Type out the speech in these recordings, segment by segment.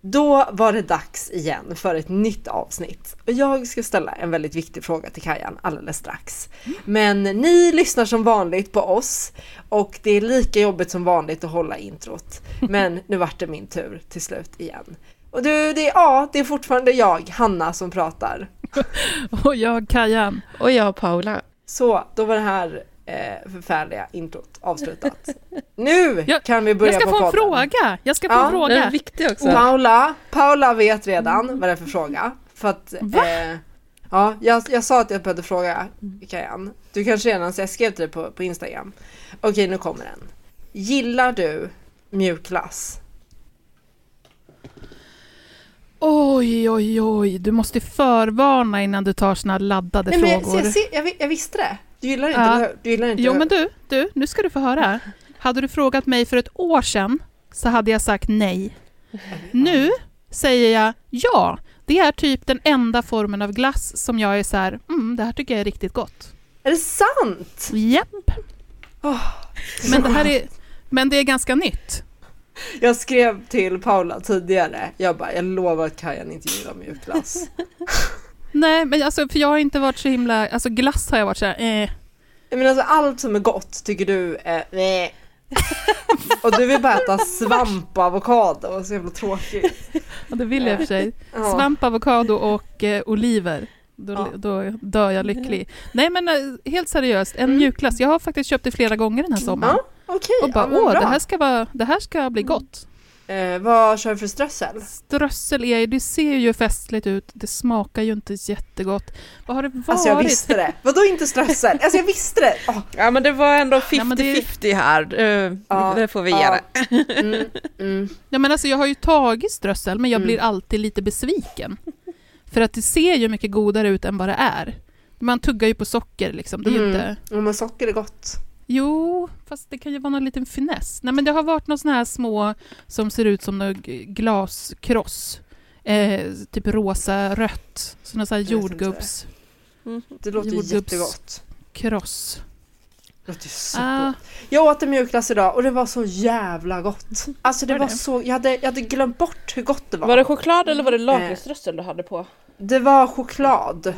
Då var det dags igen för ett nytt avsnitt. Och jag ska ställa en väldigt viktig fråga till Kajan alldeles strax. Men ni lyssnar som vanligt på oss och det är lika jobbigt som vanligt att hålla introt. Men nu vart det min tur till slut igen. Och du, det är, ja, det är fortfarande jag, Hanna, som pratar. Och jag Kajan. Och jag Paula. Så, då var det här eh, förfärliga introt avslutat. Nu Jag- kan vi börja Jag ska på få en podden. fråga. Jag ska få Ja, en Den är fråga. viktig också. Paula, Paula vet redan vad det är för fråga. För att, eh, ja, jag, jag sa att jag behövde fråga Kajan. Du kanske redan, så jag skrev till dig på, på Instagram. Okej, nu kommer den. Gillar du mjukglass? Oj, oj, oj. Du måste förvarna innan du tar såna laddade Nej, men frågor. jag, jag, jag, jag visste det. Du gillar inte, hur? Du gillar inte Jo, men du, du, nu ska du få höra. Hade du frågat mig för ett år sedan så hade jag sagt nej. Nu säger jag ja. Det är typ den enda formen av glass som jag är så här, mm, det här tycker jag är riktigt gott. Är det sant? Japp. Men det här är, men det är ganska nytt. Jag skrev till Paula tidigare. Jag bara, jag lovar att Kajan inte gillar mjukglass. Nej, men alltså, för jag har inte varit så himla, alltså glass har jag varit så här, eh. Menar alltså allt som är gott tycker du är nej. Och du vill bara äta svamp och avokado, så jävla tråkigt. Ja, det vill jag i och för sig. Svamp, avokado och eh, oliver. Då, Ja. då dör jag lycklig. Nej men eh, helt seriöst, en mjukglass. Jag har faktiskt köpt det flera gånger den här sommaren. Mm. Ja, okej. och bara ja, men åh, det här, ska vara, det här ska bli gott. Eh, vad kör du för strössel? Strössel är det ser ju festligt ut, det smakar ju inte jättegott. Vad har det varit? Alltså jag visste det. Vadå inte strössel? Alltså jag visste det! Åh, Ja men det var ändå 50-50 Ja, här, Eh, Ja, det får vi ja. ge det. mm, mm. Ja, men alltså, jag har ju tagit strössel, men jag Mm. blir alltid lite besviken. För att det ser ju mycket godare ut än vad det är. Man tuggar ju på socker liksom. Det är Mm. inte... Ja, men socker är gott. Jo, fast det kan ju vara någon liten finess. Nej, men det har varit några såna här små som ser ut som glaskross. Eh, typ rosa, rött. Såna så här inte. jordgubbskross. Det låter Jordgubbs- jättegott. Det låter Ah, supergott. Jag åt en mjukglass idag och det var så jävla gott. Alltså det Var var det? så, jag hade, jag hade glömt bort hur gott det var. Var det choklad eller var det lakritsströssel du hade på? Det var choklad.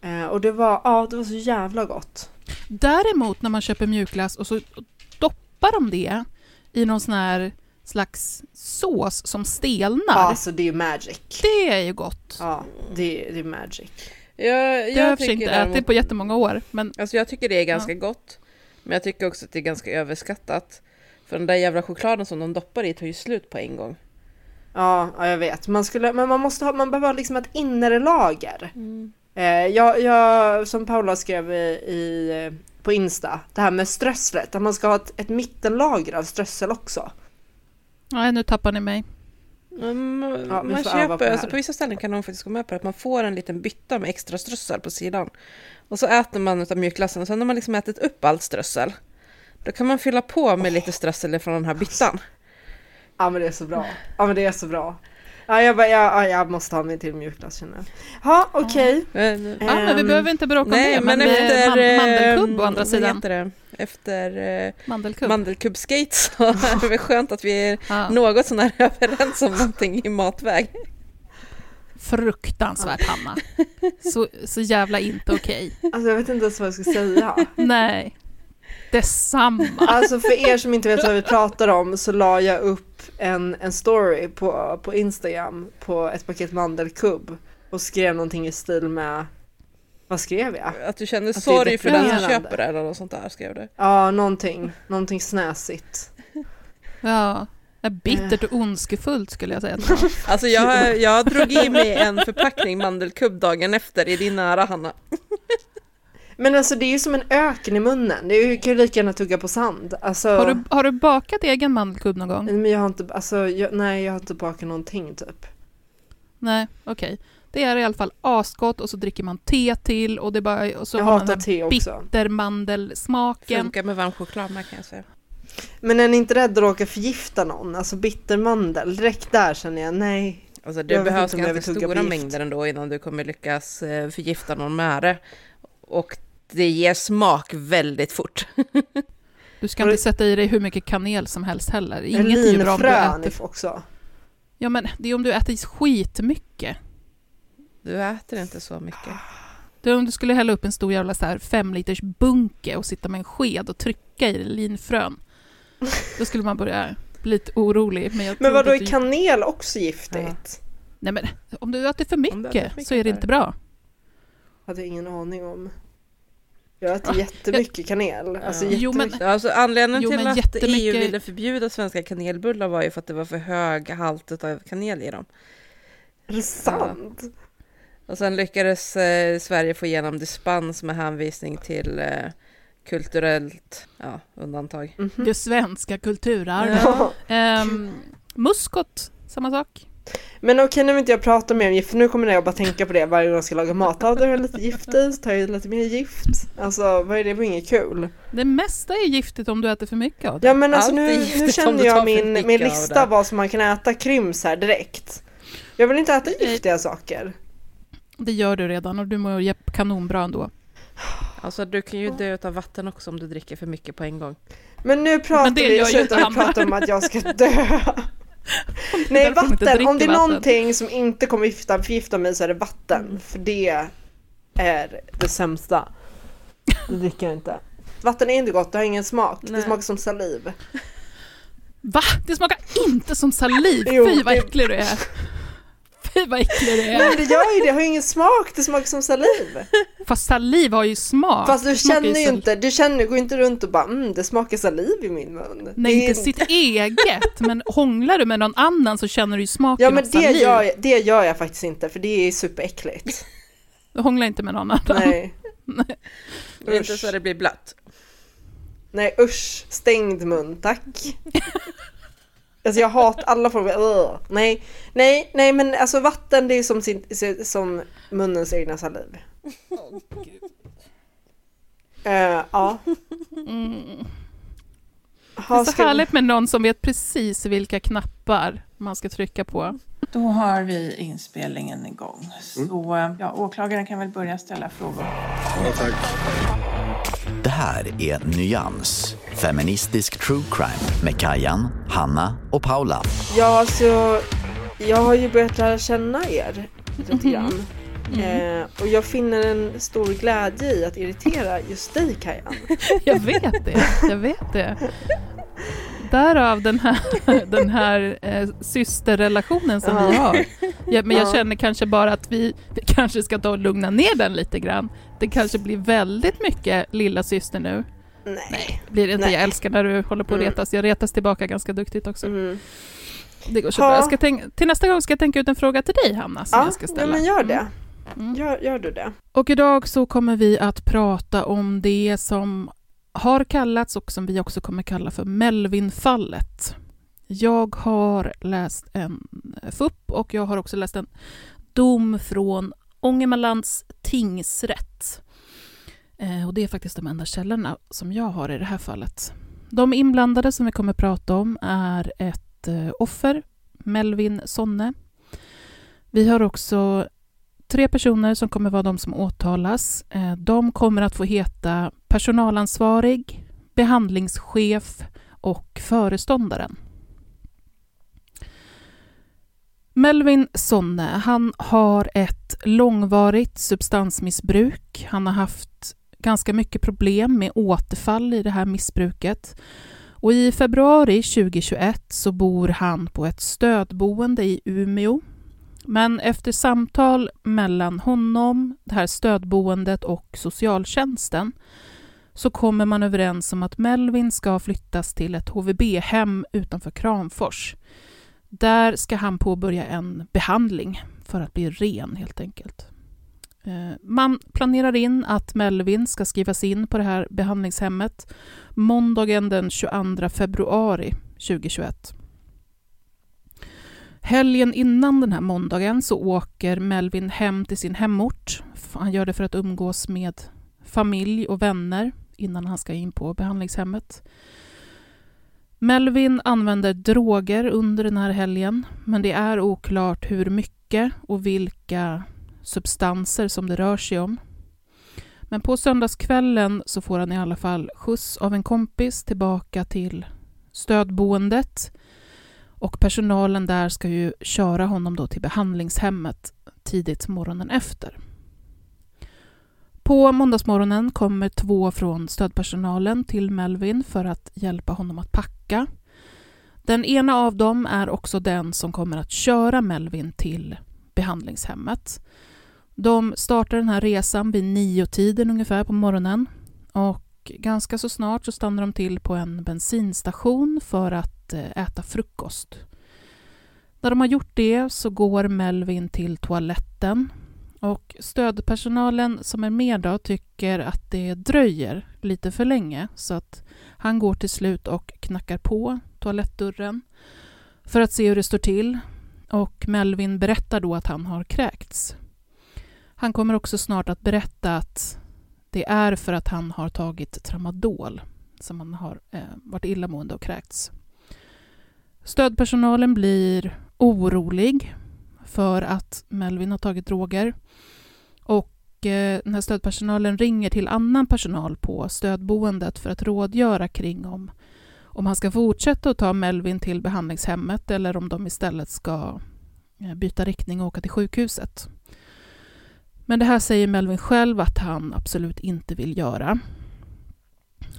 Eh, och det var, ja det var så jävla gott. Däremot när man köper mjukglass och så doppar de det i någon sån här slags sås som stelnar. Ja, alltså det är ju magic. Det är ju gott. Ja, det, är- det är magic. Jag, det har jag jag inte däremot- ätit på jättemånga år. Men Alltså jag tycker det är ganska gott. Men jag tycker också att det är ganska överskattat. För den där jävla chokladen som de doppar i tar ju slut på en gång. Ja, ja jag vet. Man skulle, men man måste ha, man behöver ha liksom ett inre lager. Eh, jag, jag, som Paula skrev i, i, eh, på Insta, det här med strösslet, att man ska ha ett, ett mittenlager av strössel också. nej, nu tappar ni mig. Mm, Ja, man på köper, här. alltså på vissa ställen kan de faktiskt gå med på det, att man får en liten bytta med extra strössel på sidan. Och så äter man utav mjukglassen och sen har man liksom ätit upp allt strössel. Då kan man fylla på med lite strössel från den här byttan. Ja men det är så bra. Ja men det är så bra. Ja jag, bara, ja, ja, jag måste ha mig till mjukglass känner jag. Ja okej. Men, Ja, men vi Ehm, behöver inte bråka om nej, det, men, men eh, efter... man, mandelkubb eh, å andra sidan. heter det? Efter eh, Mandelkubb. mandelkubbskate så är det väl skönt att vi är Ja. något sånär överens om någonting i matväg. Fruktansvärt, Hanna. Så, så jävla inte okej. Alltså jag vet inte ens vad jag ska säga. Nej. Detsamma. Alltså för er som inte vet vad vi pratar om så la jag upp en, en story på, på Instagram på ett paket mandelkubb och skrev någonting i stil med vad skrev jag? Att du känner är sorg för den som köper det eller något sånt där skrev du. Ja, någonting, någonting snäsigt. Ja. Bittert och ondskefullt skulle jag säga. att. Alltså jag, jag drog i mig en förpackning mandelkubb dagen efter i din nära Hanna. Men alltså det är ju som en öken i munnen. Det är ju, kan ju lika gärna tugga på sand. Alltså, Har, du, har du bakat egen mandelkubb någon gång? Men jag har inte, alltså, jag, nej jag har inte bakat någonting typ. Nej, okej. Det är i alla fall asgott och så dricker man te till och, det bara, och så Jag har man den här bittermandelsmaken. Funkar med varm choklad med kan jag säga. Men är ni inte rädda att råka förgifta någon? Alltså bittermandel, direkt där känner jag nej. Alltså det Jag behövs ganska stora mängder ändå innan du kommer lyckas eh, förgifta någon med det. Och det ger smak väldigt fort. Du ska du- inte sätta i dig hur mycket kanel som helst heller. Inget är ju bra om du äter... också. Ja men det är om du äter skitmycket. Du äter inte så mycket. Det är om du skulle hälla upp en stor jävla så här fem liters bunke och sitta med en sked och trycka i linfrön. Då skulle man börja bli lite orolig. Men, jag Men vadå, är du- kanel också giftigt? Nej men om du äter för du äter mycket, för mycket så är det inte bra. Hade jag ingen aning om. Jag äter jättemycket kanel. Alltså Ja. Jo, men- jättemycket. Alltså anledningen Jo, till men att jättemycket- EU ville förbjuda svenska kanelbullar var ju för att det var för hög halt av kanel i dem. Är det sant? Och sen lyckades eh, Sverige få igenom dispens med hänvisning till eh, kulturellt ja, undantag. Mhm. Det svenska kulturarvet. Ja. Ehm, muskot, samma sak. Men okej, nu vill inte jag prata mer om gift, för nu kommer jag bara tänka på det varje gång jag ska laga mat. Ja, har jag lite gift i, så tar jag lite mer gift. Alltså, vad är det? Det var inget kul. Det mesta är giftigt om du äter för mycket av det. Ja, men alltså Allt är nu, nu känner jag för min, min av lista det. vad som man kan äta kryms här direkt. Jag vill inte äta Nej. giftiga saker. Det gör du redan och du mår kanonbra ändå. Alltså du kan ju dö av vatten också om du dricker för mycket på en gång. Men nu pratar Men det vi, slutar inte vi prata om att jag ska dö. Nej vatten, om det är vatten. någonting som inte kommer förgifta, förgifta mig så är det vatten. För det är det sämsta. Det dricker jag inte. Vatten är inte gott, det har ingen smak. Det Nej. smakar som saliv. Va? Det smakar inte som saliv! Jo, Fy vad det- äcklig du är! Fy vad äcklig du Men är! det gör ju det, det har ju ingen smak, det smakar som saliv. Fast saliv har ju smak. Fast du känner ju inte, du känner, går inte runt och bara mm, det smakar saliv i min mun. Nej, Det inte sitt eget, men hånglar du med någon annan så känner du ju smaken Ja men av det saliv. gör, jag, det gör jag faktiskt inte för det är superäckligt. Du hånglar inte med någon annan. Nej. Inte Usch. så det blir blött. Nej usch, stängd mun, tack. Alltså jag hatar alla former av, nej, nej, nej men alltså vatten det är som, sin, som munnens egna saliv. Eh, ja. Mm. Det Ha, är så ska härligt med någon som vet precis vilka knappar man ska trycka på. Då har vi inspelningen igång. Så eh, ja, åklagaren kan väl börja ställa frågor. Det här är Nyans, feministisk true crime med Kajan, Hanna och Paula. Ja, alltså jag har ju börjat lära känna er lite grann. Eh, och jag finner en stor glädje i att irritera just dig Kajan. Jag vet det, jag vet det. Därav den här, den här eh, systerrelationen som vi Ja. har. Ja, men jag Ja. känner kanske bara att vi, vi kanske ska ta och lugna ner den lite grann. Det kanske blir väldigt mycket lilla syster nu. Nej. Blir det inte? Nej. Jag älskar när du håller på att Mm. retas. Jag retas tillbaka ganska duktigt också. Mm. Det går så Ja. bra. Jag ska tänka, till nästa gång ska jag tänka ut en fråga till dig, Hanna, som Ja, jag ska ja, ställa. men gör det. Mm. Gör, gör du det. Och idag så kommer vi att prata om det som har kallats och som vi också kommer kalla för Melvinfallet. Jag har läst en FUP och jag har också läst en dom från Ångermanlands tingsrätt. Eh, och det är faktiskt de enda källorna som jag har i det här fallet. De inblandade som vi kommer att prata om är ett eh, offer, Melvin Sonne. Vi har också tre personer som kommer vara de som åtalas. Eh, de kommer att få heta personalansvarig, behandlingschef och föreståndaren. Melvin Sonne, han har ett långvarigt substansmissbruk. Han har haft ganska mycket problem med återfall i det här missbruket. Och I februari 2021 så bor han på ett stödboende i Umeå. Men efter samtal mellan honom, det här stödboendet och socialtjänsten så kommer man överens om att Melvin ska flyttas till ett HVB-hem utanför Kramfors. Där ska han påbörja en behandling för att bli ren, helt enkelt. Eh, man planerar in att Melvin ska skrivas in på det här behandlingshemmet måndagen den 22 februari 2021. Helgen innan den här måndagen så åker Melvin hem till sin hemort. Han gör det för att umgås med familj och vänner innan han ska in på behandlingshemmet. Melvin använder droger under den här helgen, men det är oklart hur mycket och vilka substanser som det rör sig om. Men på söndagskvällen så får han i alla fall skjuts av en kompis tillbaka till stödboendet och personalen där ska ju köra honom då till behandlingshemmet tidigt morgonen efter. På måndagsmorgonen kommer två från stödpersonalen till Melvin för att hjälpa honom att packa. Den ena av dem är också den som kommer att köra Melvin till behandlingshemmet. De startar den här resan vid nio tiden ungefär på morgonen och ganska så snart så stannar de till på en bensinstation för att eh, äta frukost. När de har gjort det så går Melvin till toaletten och stödpersonalen som är med då tycker att det dröjer lite för länge så att han går till slut och knackar på toalettdörren för att se hur det står till och Melvin berättar då att han har kräkts. Han kommer också snart att berätta att det är för att han har tagit tramadol som han har eh, varit illamående och kräkts. Stödpersonalen blir orolig för att Melvin har tagit droger. Och eh, den här stödpersonalen ringer till annan personal på stödboendet för att rådgöra kring om, om han ska fortsätta att ta Melvin till behandlingshemmet eller om de istället ska eh, byta riktning och åka till sjukhuset. Men det här säger Melvin själv att han absolut inte vill göra.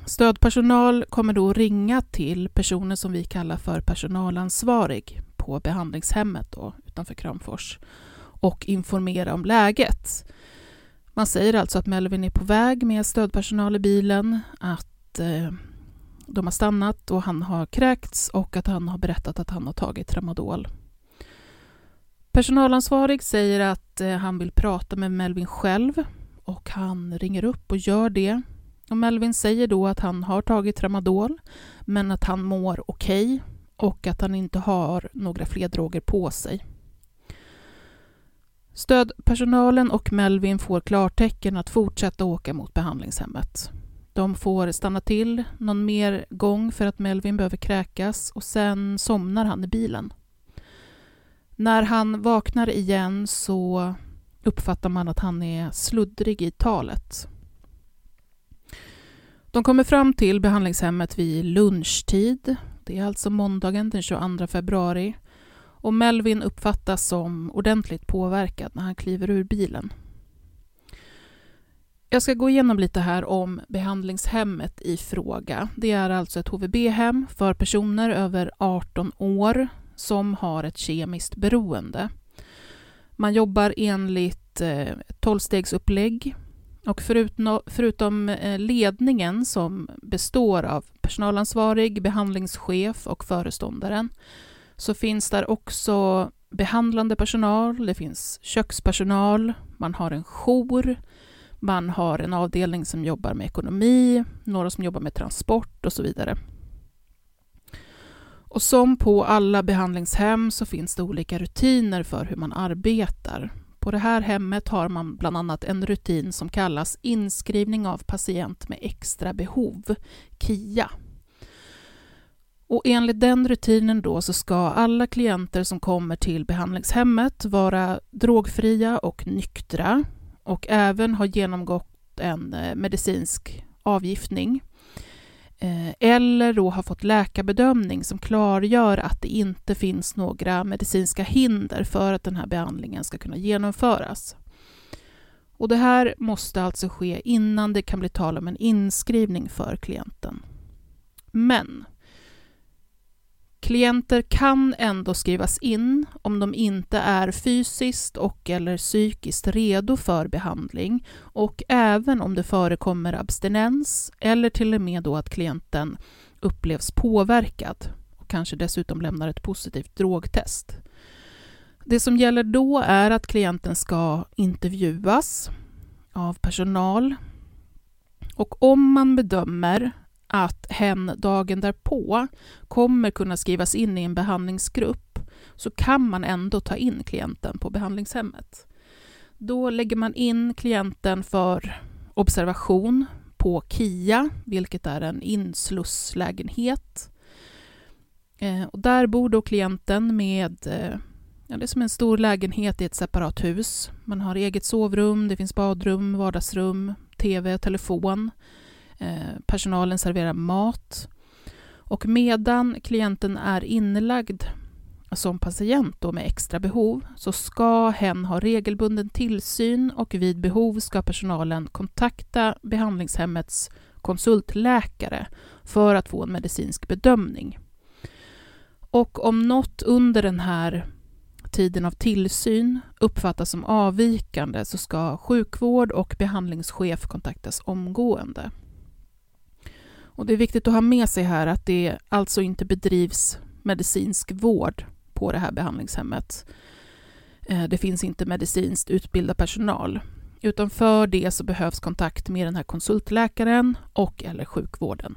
Stödpersonal kommer då ringa till personer som vi kallar för personalansvarig på behandlingshemmet då, utanför Kramfors och informera om läget. Man säger alltså att Melvin är på väg med stödpersonal i bilen, att eh, de har stannat och han har kräkts och att han har berättat att han har tagit tramadol. Personalansvarig säger att eh, han vill prata med Melvin själv och han ringer upp och gör det. Och Melvin säger då att han har tagit tramadol men att han mår okej okay och att han inte har några fler droger på sig. Stödpersonalen och Melvin får klartecken att fortsätta åka mot behandlingshemmet. De får stanna till någon mer gång för att Melvin behöver kräkas och sen somnar han i bilen. När han vaknar igen så uppfattar man att han är sluddrig i talet. De kommer fram till behandlingshemmet vid lunchtid det är alltså måndagen den 22 februari och Melvin uppfattas som ordentligt påverkad när han kliver ur bilen. Jag ska gå igenom lite här om behandlingshemmet i fråga. Det är alltså ett HVB-hem för personer över 18 år som har ett kemiskt beroende. Man jobbar enligt eh, tolvstegsupplägg och förutom eh, ledningen som består av personalansvarig, behandlingschef och föreståndaren så finns där också behandlande personal, det finns kökspersonal, man har en jour, man har en avdelning som jobbar med ekonomi, några som jobbar med transport och så vidare. Och som på alla behandlingshem så finns det olika rutiner för hur man arbetar. På det här hemmet har man bland annat en rutin som kallas inskrivning av patient med extra behov, KIA. Och enligt den rutinen då så ska alla klienter som kommer till behandlingshemmet vara drogfria och nyktra och även ha genomgått en eh, medicinsk avgiftning Eh, eller då har fått läkarbedömning som klargör att det inte finns några medicinska hinder för att den här behandlingen ska kunna genomföras. Och det här måste alltså ske innan det kan bli tal om en inskrivning för klienten. Men Klienter kan ändå skrivas in om de inte är fysiskt och eller psykiskt redo för behandling och även om det förekommer abstinens eller till och med då att klienten upplevs påverkad och kanske dessutom lämnar ett positivt drogtest. Det som gäller då är att klienten ska intervjuas av personal och om man bedömer att hen dagen därpå kommer kunna skrivas in i en behandlingsgrupp så kan man ändå ta in klienten på behandlingshemmet. Då lägger man in klienten för observation på KIA, vilket är en inslusslägenhet. Eh, och där bor då klienten med eh, Ja, det är som en stor lägenhet i ett separat hus. Man har eget sovrum, det finns badrum, vardagsrum, tv och telefon. Eh, personalen serverar mat. Och medan klienten är inlagd som patient då med extra behov så ska hen ha regelbunden tillsyn och vid behov ska personalen kontakta behandlingshemmets konsultläkare för att få en medicinsk bedömning. Och om något under den här tiden av tillsyn uppfattas som avvikande så ska sjukvård och behandlingschef kontaktas omgående. Och det är viktigt att ha med sig här att det alltså inte bedrivs medicinsk vård på det här behandlingshemmet. Eh, det finns inte medicinskt utbildad personal, utan för det så behövs kontakt med den här konsultläkaren och eller sjukvården.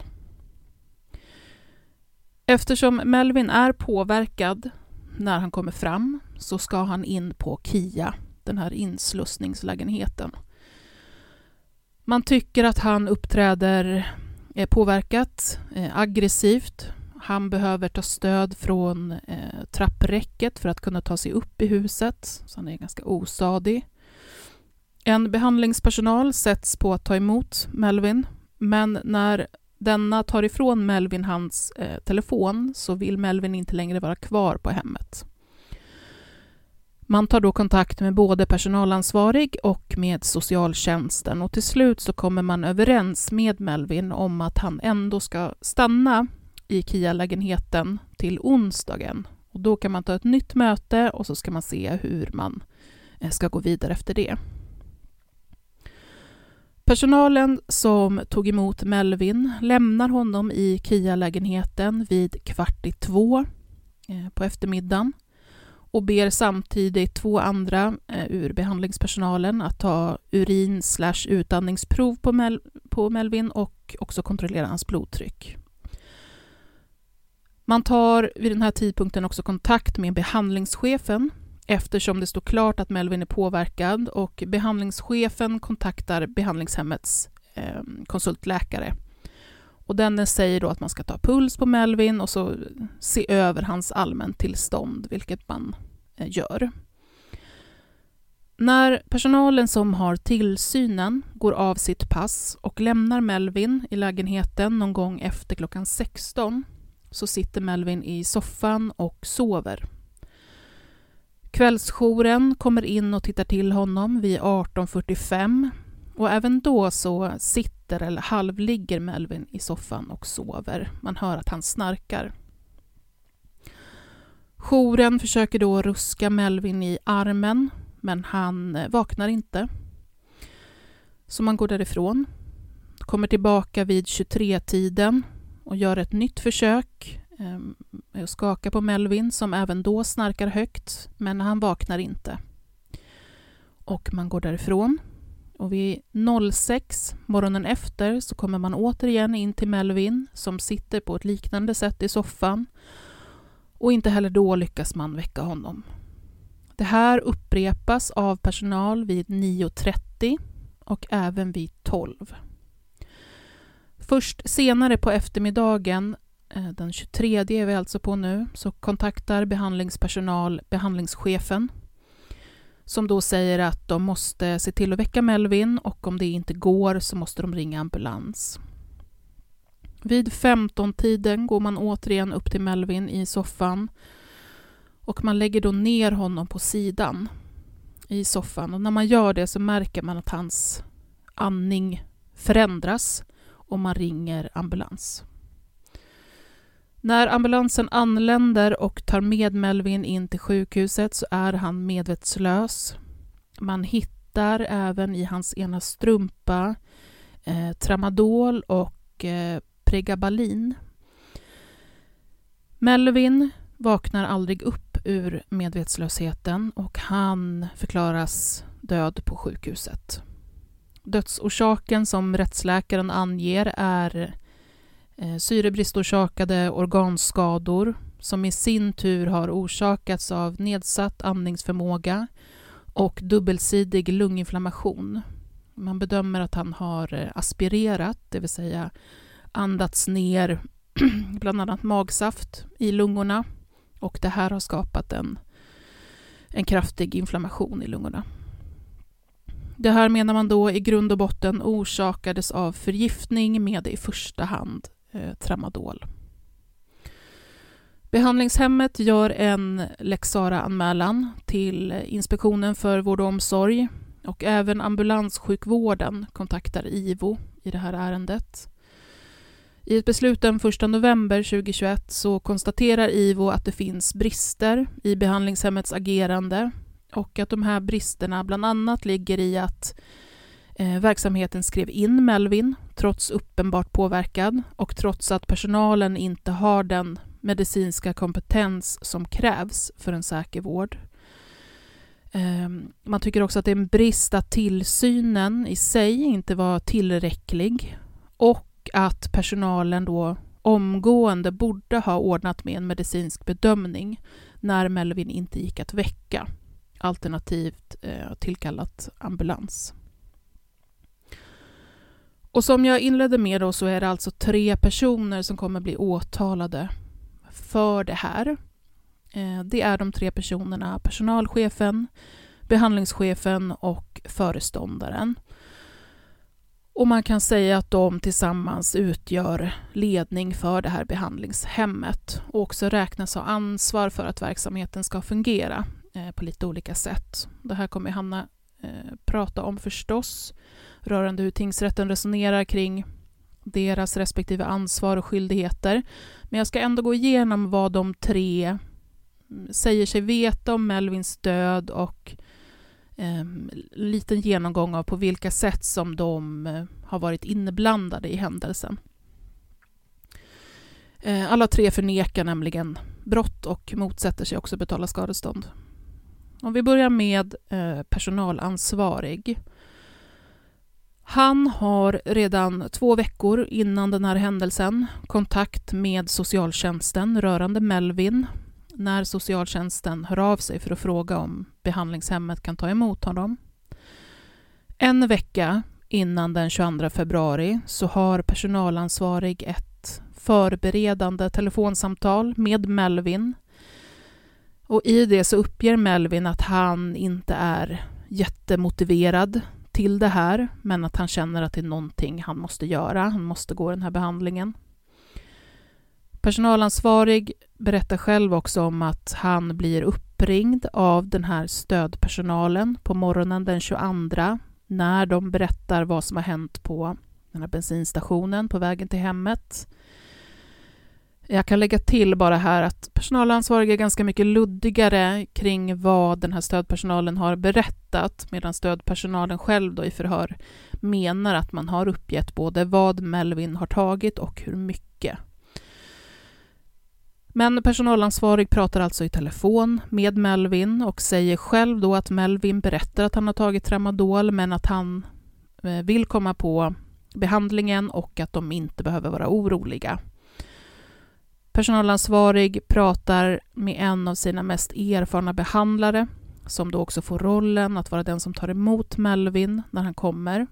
Eftersom Melvin är påverkad när han kommer fram så ska han in på KIA, den här inslussningslägenheten. Man tycker att han uppträder är påverkat, eh, aggressivt. Han behöver ta stöd från eh, trappräcket för att kunna ta sig upp i huset, så han är ganska ostadig. En behandlingspersonal sätts på att ta emot Melvin, men när denna tar ifrån Melvin hans eh, telefon så vill Melvin inte längre vara kvar på hemmet. Man tar då kontakt med både personalansvarig och med socialtjänsten och till slut så kommer man överens med Melvin om att han ändå ska stanna i KIA-lägenheten till onsdagen. Och då kan man ta ett nytt möte och så ska man se hur man eh, ska gå vidare efter det. Personalen som tog emot Melvin lämnar honom i KIA-lägenheten vid kvart i två eh, på eftermiddagen och ber samtidigt två andra eh, ur behandlingspersonalen att ta urin slash utandningsprov på, Mel på Melvin och också kontrollera hans blodtryck. Man tar vid den här tidpunkten också kontakt med behandlingschefen eftersom det står klart att Melvin är påverkad och behandlingschefen kontaktar behandlingshemmets eh, konsultläkare. Och denne säger då att man ska ta puls på Melvin och så se över hans allmäntillstånd, vilket man eh, gör. När personalen som har tillsynen går av sitt pass och lämnar Melvin i lägenheten någon gång efter klockan 16 så sitter Melvin i soffan och sover. Kvällsjouren kommer in och tittar till honom vid 18.45 och även då så sitter eller halvligger Melvin i soffan och sover. Man hör att han snarkar. Jouren försöker då ruska Melvin i armen, men han eh, vaknar inte. Så man går därifrån, kommer tillbaka vid 23-tiden och gör ett nytt försök ehm, med att skaka på Melvin, som även då snarkar högt, men han vaknar inte. Och man går därifrån. Och vid 06, morgonen efter, så kommer man återigen in till Melvin som sitter på ett liknande sätt i soffan. Och inte heller då lyckas man väcka honom. Det här upprepas av personal vid 9.30 och även vid 12. Först senare på eftermiddagen eh, den 23 är vi alltså på nu, så kontaktar behandlingspersonal behandlingschefen som då säger att de måste se till att väcka Melvin och om det inte går så måste de ringa ambulans. Vid 15-tiden går man återigen upp till Melvin i soffan och man lägger då ner honom på sidan i soffan och när man gör det så märker man att hans andning förändras och man ringer ambulans. När ambulansen anländer och tar med Melvin in till sjukhuset så är han medvetslös. Man hittar även i hans ena strumpa eh, tramadol och eh, pregabalin. Melvin vaknar aldrig upp ur medvetslösheten och han förklaras död på sjukhuset. Dödsorsaken som rättsläkaren anger är Eh, syrebristorsakade organskador som i sin tur har orsakats av nedsatt andningsförmåga och dubbelsidig lunginflammation. Man bedömer att han har eh, aspirerat, det vill säga andats ner bland annat magsaft i lungorna och det här har skapat en, en kraftig inflammation i lungorna. Det här menar man då i grund och botten orsakades av förgiftning med i första hand eh, tramadol. Behandlingshemmet gör en lex anmälan till Inspektionen för vård och omsorg och även ambulanssjukvården kontaktar IVO i det här ärendet. I ett beslut den 1 november 2021 så konstaterar IVO att det finns brister i behandlingshemmets agerande och att de här bristerna bland annat ligger i att eh, verksamheten skrev in Melvin trots uppenbart påverkad och trots att personalen inte har den medicinska kompetens som krävs för en säker vård. Ehm, man tycker också att det är en brist att tillsynen i sig inte var tillräcklig och att personalen då omgående borde ha ordnat med en medicinsk bedömning när Melvin inte gick att väcka, alternativt eh, tillkallat ambulans. Och som jag inledde med då så är det alltså tre personer som kommer bli åtalade för det här. Eh, det är de tre personerna personalchefen, behandlingschefen och föreståndaren. Och man kan säga att de tillsammans utgör ledning för det här behandlingshemmet och också räknas ha ansvar för att verksamheten ska fungera eh, på lite olika sätt. Det här kommer Hanna eh, prata om förstås, rörande hur tingsrätten resonerar kring deras respektive ansvar och skyldigheter. Men jag ska ändå gå igenom vad de tre mm, säger sig veta om Melvins död och eh, liten genomgång av på vilka sätt som de eh, har varit inblandade i händelsen. Eh, alla tre förnekar nämligen brott och motsätter sig också betala skadestånd. Om vi börjar med eh, personalansvarig. Han har redan två veckor innan den här händelsen kontakt med socialtjänsten rörande Melvin när socialtjänsten hör av sig för att fråga om behandlingshemmet kan ta emot honom. En vecka innan den 22 februari så har personalansvarig ett förberedande telefonsamtal med Melvin. Och I det så uppger Melvin att han inte är jättemotiverad till det här men att han känner att det är någonting han måste göra. Han måste gå den här behandlingen. Personalansvarig berättar själv också om att han blir uppringd av den här stödpersonalen på morgonen den 22 när de berättar vad som har hänt på den här bensinstationen på vägen till hemmet. Jag kan lägga till bara här att personalansvariga är ganska mycket luddigare kring vad den här stödpersonalen har berättat medan stödpersonalen själv då i förhör menar att man har uppgett både vad Melvin har tagit och hur mycket. Men personalansvarig pratar alltså i telefon med Melvin och säger själv då att Melvin berättar att han har tagit tramadol men att han eh, vill komma på behandlingen och att de inte behöver vara oroliga. Personalansvarig pratar med en av sina mest erfarna behandlare som då också får rollen att vara den som tar emot Melvin när han kommer.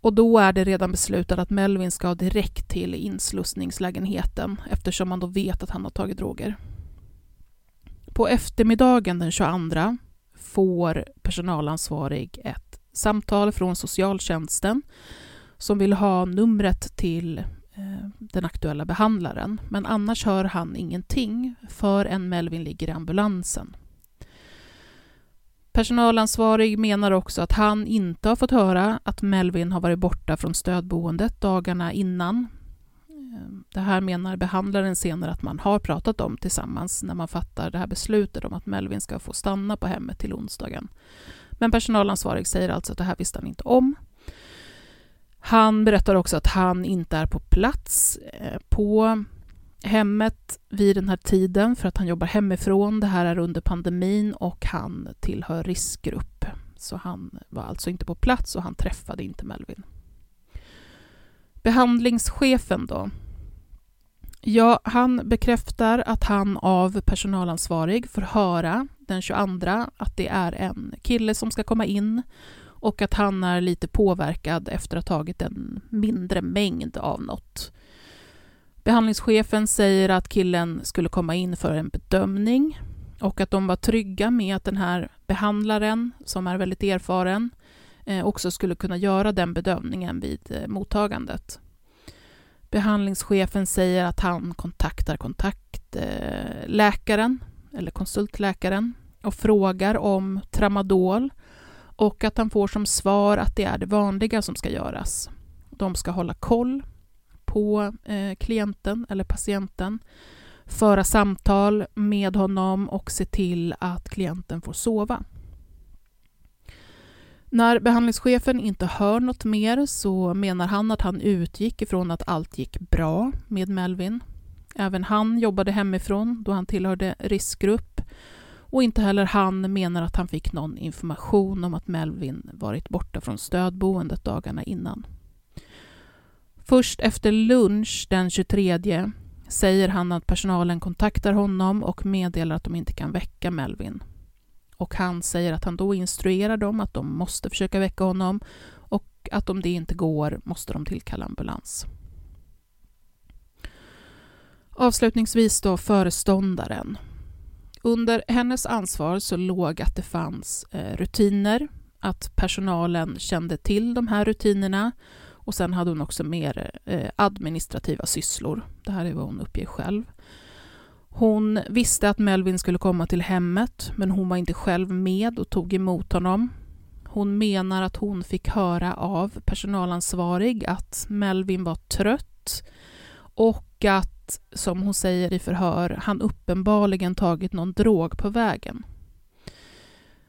Och då är det redan beslutat att Melvin ska direkt till inslussningslägenheten eftersom man då vet att han har tagit droger. På eftermiddagen den 22 får personalansvarig ett samtal från socialtjänsten som vill ha numret till Eh, den aktuella behandlaren. Men annars hör han ingenting förrän Melvin ligger i ambulansen. Personalansvarig menar också att han inte har fått höra att Melvin har varit borta från stödboendet dagarna innan. Eh, det här menar behandlaren senare att man har pratat om tillsammans när man fattar det här beslutet om att Melvin ska få stanna på hemmet till onsdagen. Men personalansvarig säger alltså att det här visste han inte om. Han berättar också att han inte är på plats eh, på hemmet vid den här tiden för att han jobbar hemifrån. Det här är under pandemin och han tillhör riskgrupp. Så han var alltså inte på plats och han träffade inte Melvin. Behandlingschefen då? Ja, han bekräftar att han av personalansvarig får höra den 22 att det är en kille som ska komma in och att han är lite påverkad efter att ha tagit en mindre mängd av något. Behandlingschefen säger att killen skulle komma in för en bedömning och att de var trygga med att den här behandlaren, som är väldigt erfaren, eh, också skulle kunna göra den bedömningen vid eh, mottagandet. Behandlingschefen säger att han kontaktar kontaktläkaren eh, eller konsultläkaren och frågar om tramadol och att han får som svar att det är det vanliga som ska göras. De ska hålla koll på eh, klienten eller patienten, föra samtal med honom och se till att klienten får sova. När behandlingschefen inte hör något mer så menar han att han utgick ifrån att allt gick bra med Melvin. Även han jobbade hemifrån då han tillhörde riskgrupp och inte heller han menar att han fick någon information om att Melvin varit borta från stödboendet dagarna innan. Först efter lunch den 23 säger han att personalen kontaktar honom och meddelar att de inte kan väcka Melvin. Och han säger att han då instruerar dem att de måste försöka väcka honom och att om det inte går måste de tillkalla ambulans. Avslutningsvis då föreståndaren. Under hennes ansvar så låg att det fanns eh, rutiner, att personalen kände till de här rutinerna och sen hade hon också mer eh, administrativa sysslor. Det här är vad hon uppger själv. Hon visste att Melvin skulle komma till hemmet, men hon var inte själv med och tog emot honom. Hon menar att hon fick höra av personalansvarig att Melvin var trött och att, som hon säger i förhör, han uppenbarligen tagit någon drog på vägen.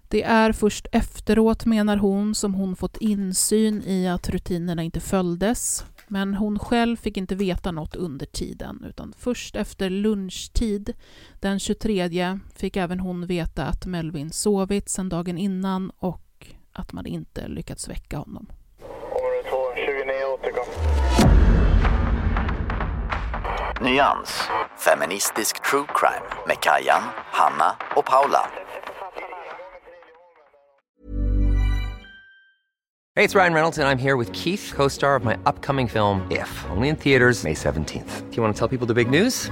Det är först efteråt, menar hon, som hon fått insyn i att rutinerna inte följdes. Men hon själv fick inte veta något under tiden, utan först efter lunchtid den 23 fick även hon veta att Melvin sovit sedan dagen innan och att man inte lyckats väcka honom. Nyans, feministisk true crime med Kajan, Hanna och Paula. Hey, it's Ryan Reynolds, and I'm here with Keith, co star of my upcoming film, If, only in theaters, May 17th. Do you want to tell people the big news?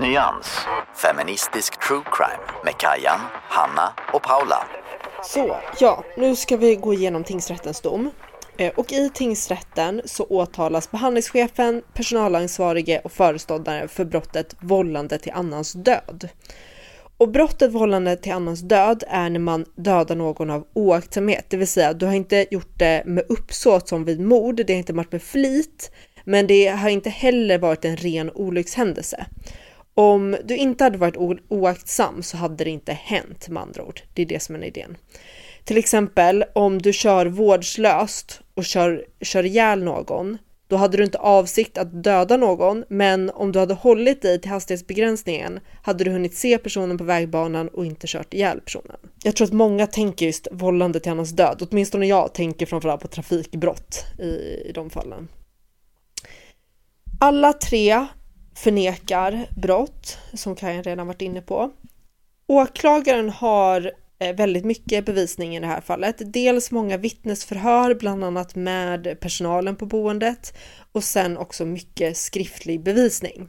Nyans, feministisk true crime med Kajan, Hanna och Paula. Så, ja, nu ska vi gå igenom tingsrättens dom. Eh, och i tingsrätten så åtalas behandlingschefen, personalansvarige och föreståndare för brottet vållande till annans död. Och brottet vållande till annans död är när man dödar någon av oaktsamhet, det vill säga du har inte gjort det med uppsåt som vid mord, det har inte varit med flit, men det har inte heller varit en ren olyckshändelse. Om du inte hade varit oaktsam så hade det inte hänt med andra ord. Det är det som är idén. Till exempel om du kör vårdslöst och kör, kör ihjäl någon, då hade du inte avsikt att döda någon, men om du hade hållit dig till hastighetsbegränsningen hade du hunnit se personen på vägbanan och inte kört ihjäl personen. Jag tror att många tänker just vållande till annans död, åtminstone jag tänker framförallt på trafikbrott i, i de fallen. Alla tre förnekar brott, som Kajan redan varit inne på. Åklagaren har eh, väldigt mycket bevisning i det här fallet. Dels många vittnesförhör, bland annat med personalen på boendet och sen också mycket skriftlig bevisning.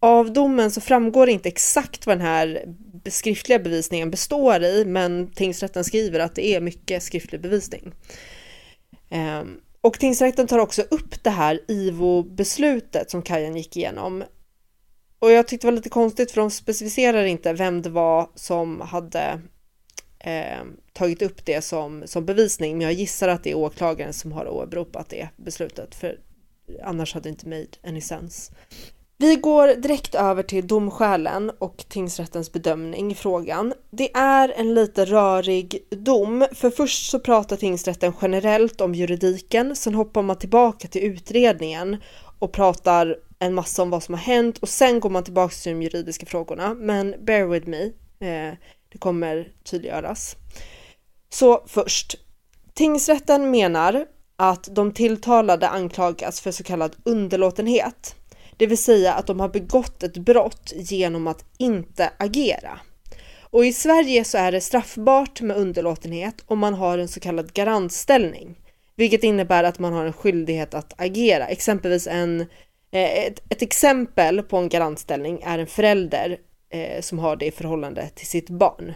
Av domen så framgår inte exakt vad den här skriftliga bevisningen består i, men tingsrätten skriver att det är mycket skriftlig bevisning. Ehm, och tingsrätten tar också upp det här IVO-beslutet som Kajan gick igenom. Och jag tyckte det var lite konstigt för de specificerar inte vem det var som hade eh, tagit upp det som, som bevisning, men jag gissar att det är åklagaren som har åberopat det beslutet, för annars hade det inte made any sense. Vi går direkt över till domskälen och tingsrättens bedömning i frågan. Det är en lite rörig dom, för först så pratar tingsrätten generellt om juridiken, sen hoppar man tillbaka till utredningen och pratar en massa om vad som har hänt och sen går man tillbaka till de juridiska frågorna. Men bear with me, eh, det kommer tydliggöras. Så först, tingsrätten menar att de tilltalade anklagas för så kallad underlåtenhet. Det vill säga att de har begått ett brott genom att inte agera. Och i Sverige så är det straffbart med underlåtenhet om man har en så kallad garantställning, vilket innebär att man har en skyldighet att agera. Exempelvis en, Eh, ett, ett exempel på en garantställning är en förälder eh, som har det i förhållande till sitt barn.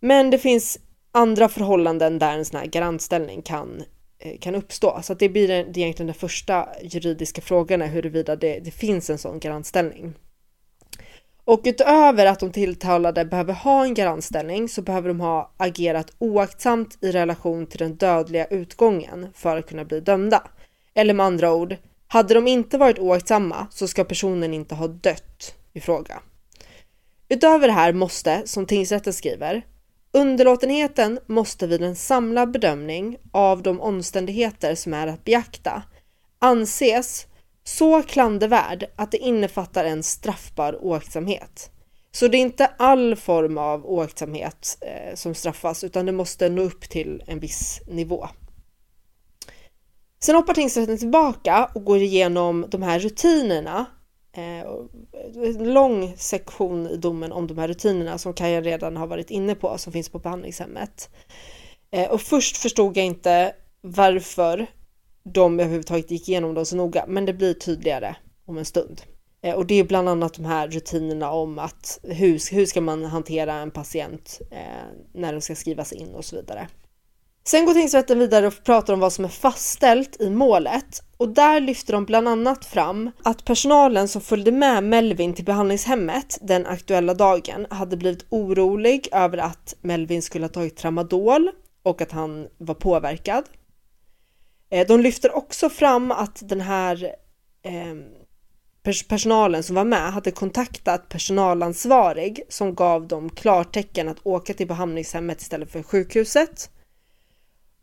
Men det finns andra förhållanden där en sån här garantställning kan eh, kan uppstå. Så att det blir det egentligen den första juridiska frågan är huruvida det, det finns en sån garantställning. Och utöver att de tilltalade behöver ha en garantställning så behöver de ha agerat oaktsamt i relation till den dödliga utgången för att kunna bli dömda. Eller med andra ord, hade de inte varit oaktsamma så ska personen inte ha dött i fråga. Utöver det här måste, som tingsrätten skriver, Underlåtenheten måste vid en samlad bedömning av de omständigheter som är att beakta anses så klandervärd att det innefattar en straffbar oaktsamhet. Så det är inte all form av oaktsamhet eh, som straffas utan det måste nå upp till en viss nivå. Sen hoppar tingsrätten tillbaka och går igenom de här rutinerna eh, en lång sektion i domen om de här rutinerna som Kaja redan har varit inne på som finns på behandlingshemmet. Eh, och först förstod jag inte varför de överhuvudtaget gick igenom dem så noga, men det blir tydligare om en stund. Eh, och det är bland annat de här rutinerna om att hur, hur ska man hantera en patient när den ska skrivas in och så vidare. Sen går tingsrätten vidare och pratar om vad som är fastställt i målet och där lyfter de bland annat fram att personalen som följde med Melvin till behandlingshemmet den aktuella dagen hade blivit orolig över att Melvin skulle ha tagit tramadol och att han var påverkad. Eh, de lyfter också fram att den här ehm, personalen som var med hade kontaktat personalansvarig som gav dem klartecken att åka till behandlingshemmet istället för sjukhuset.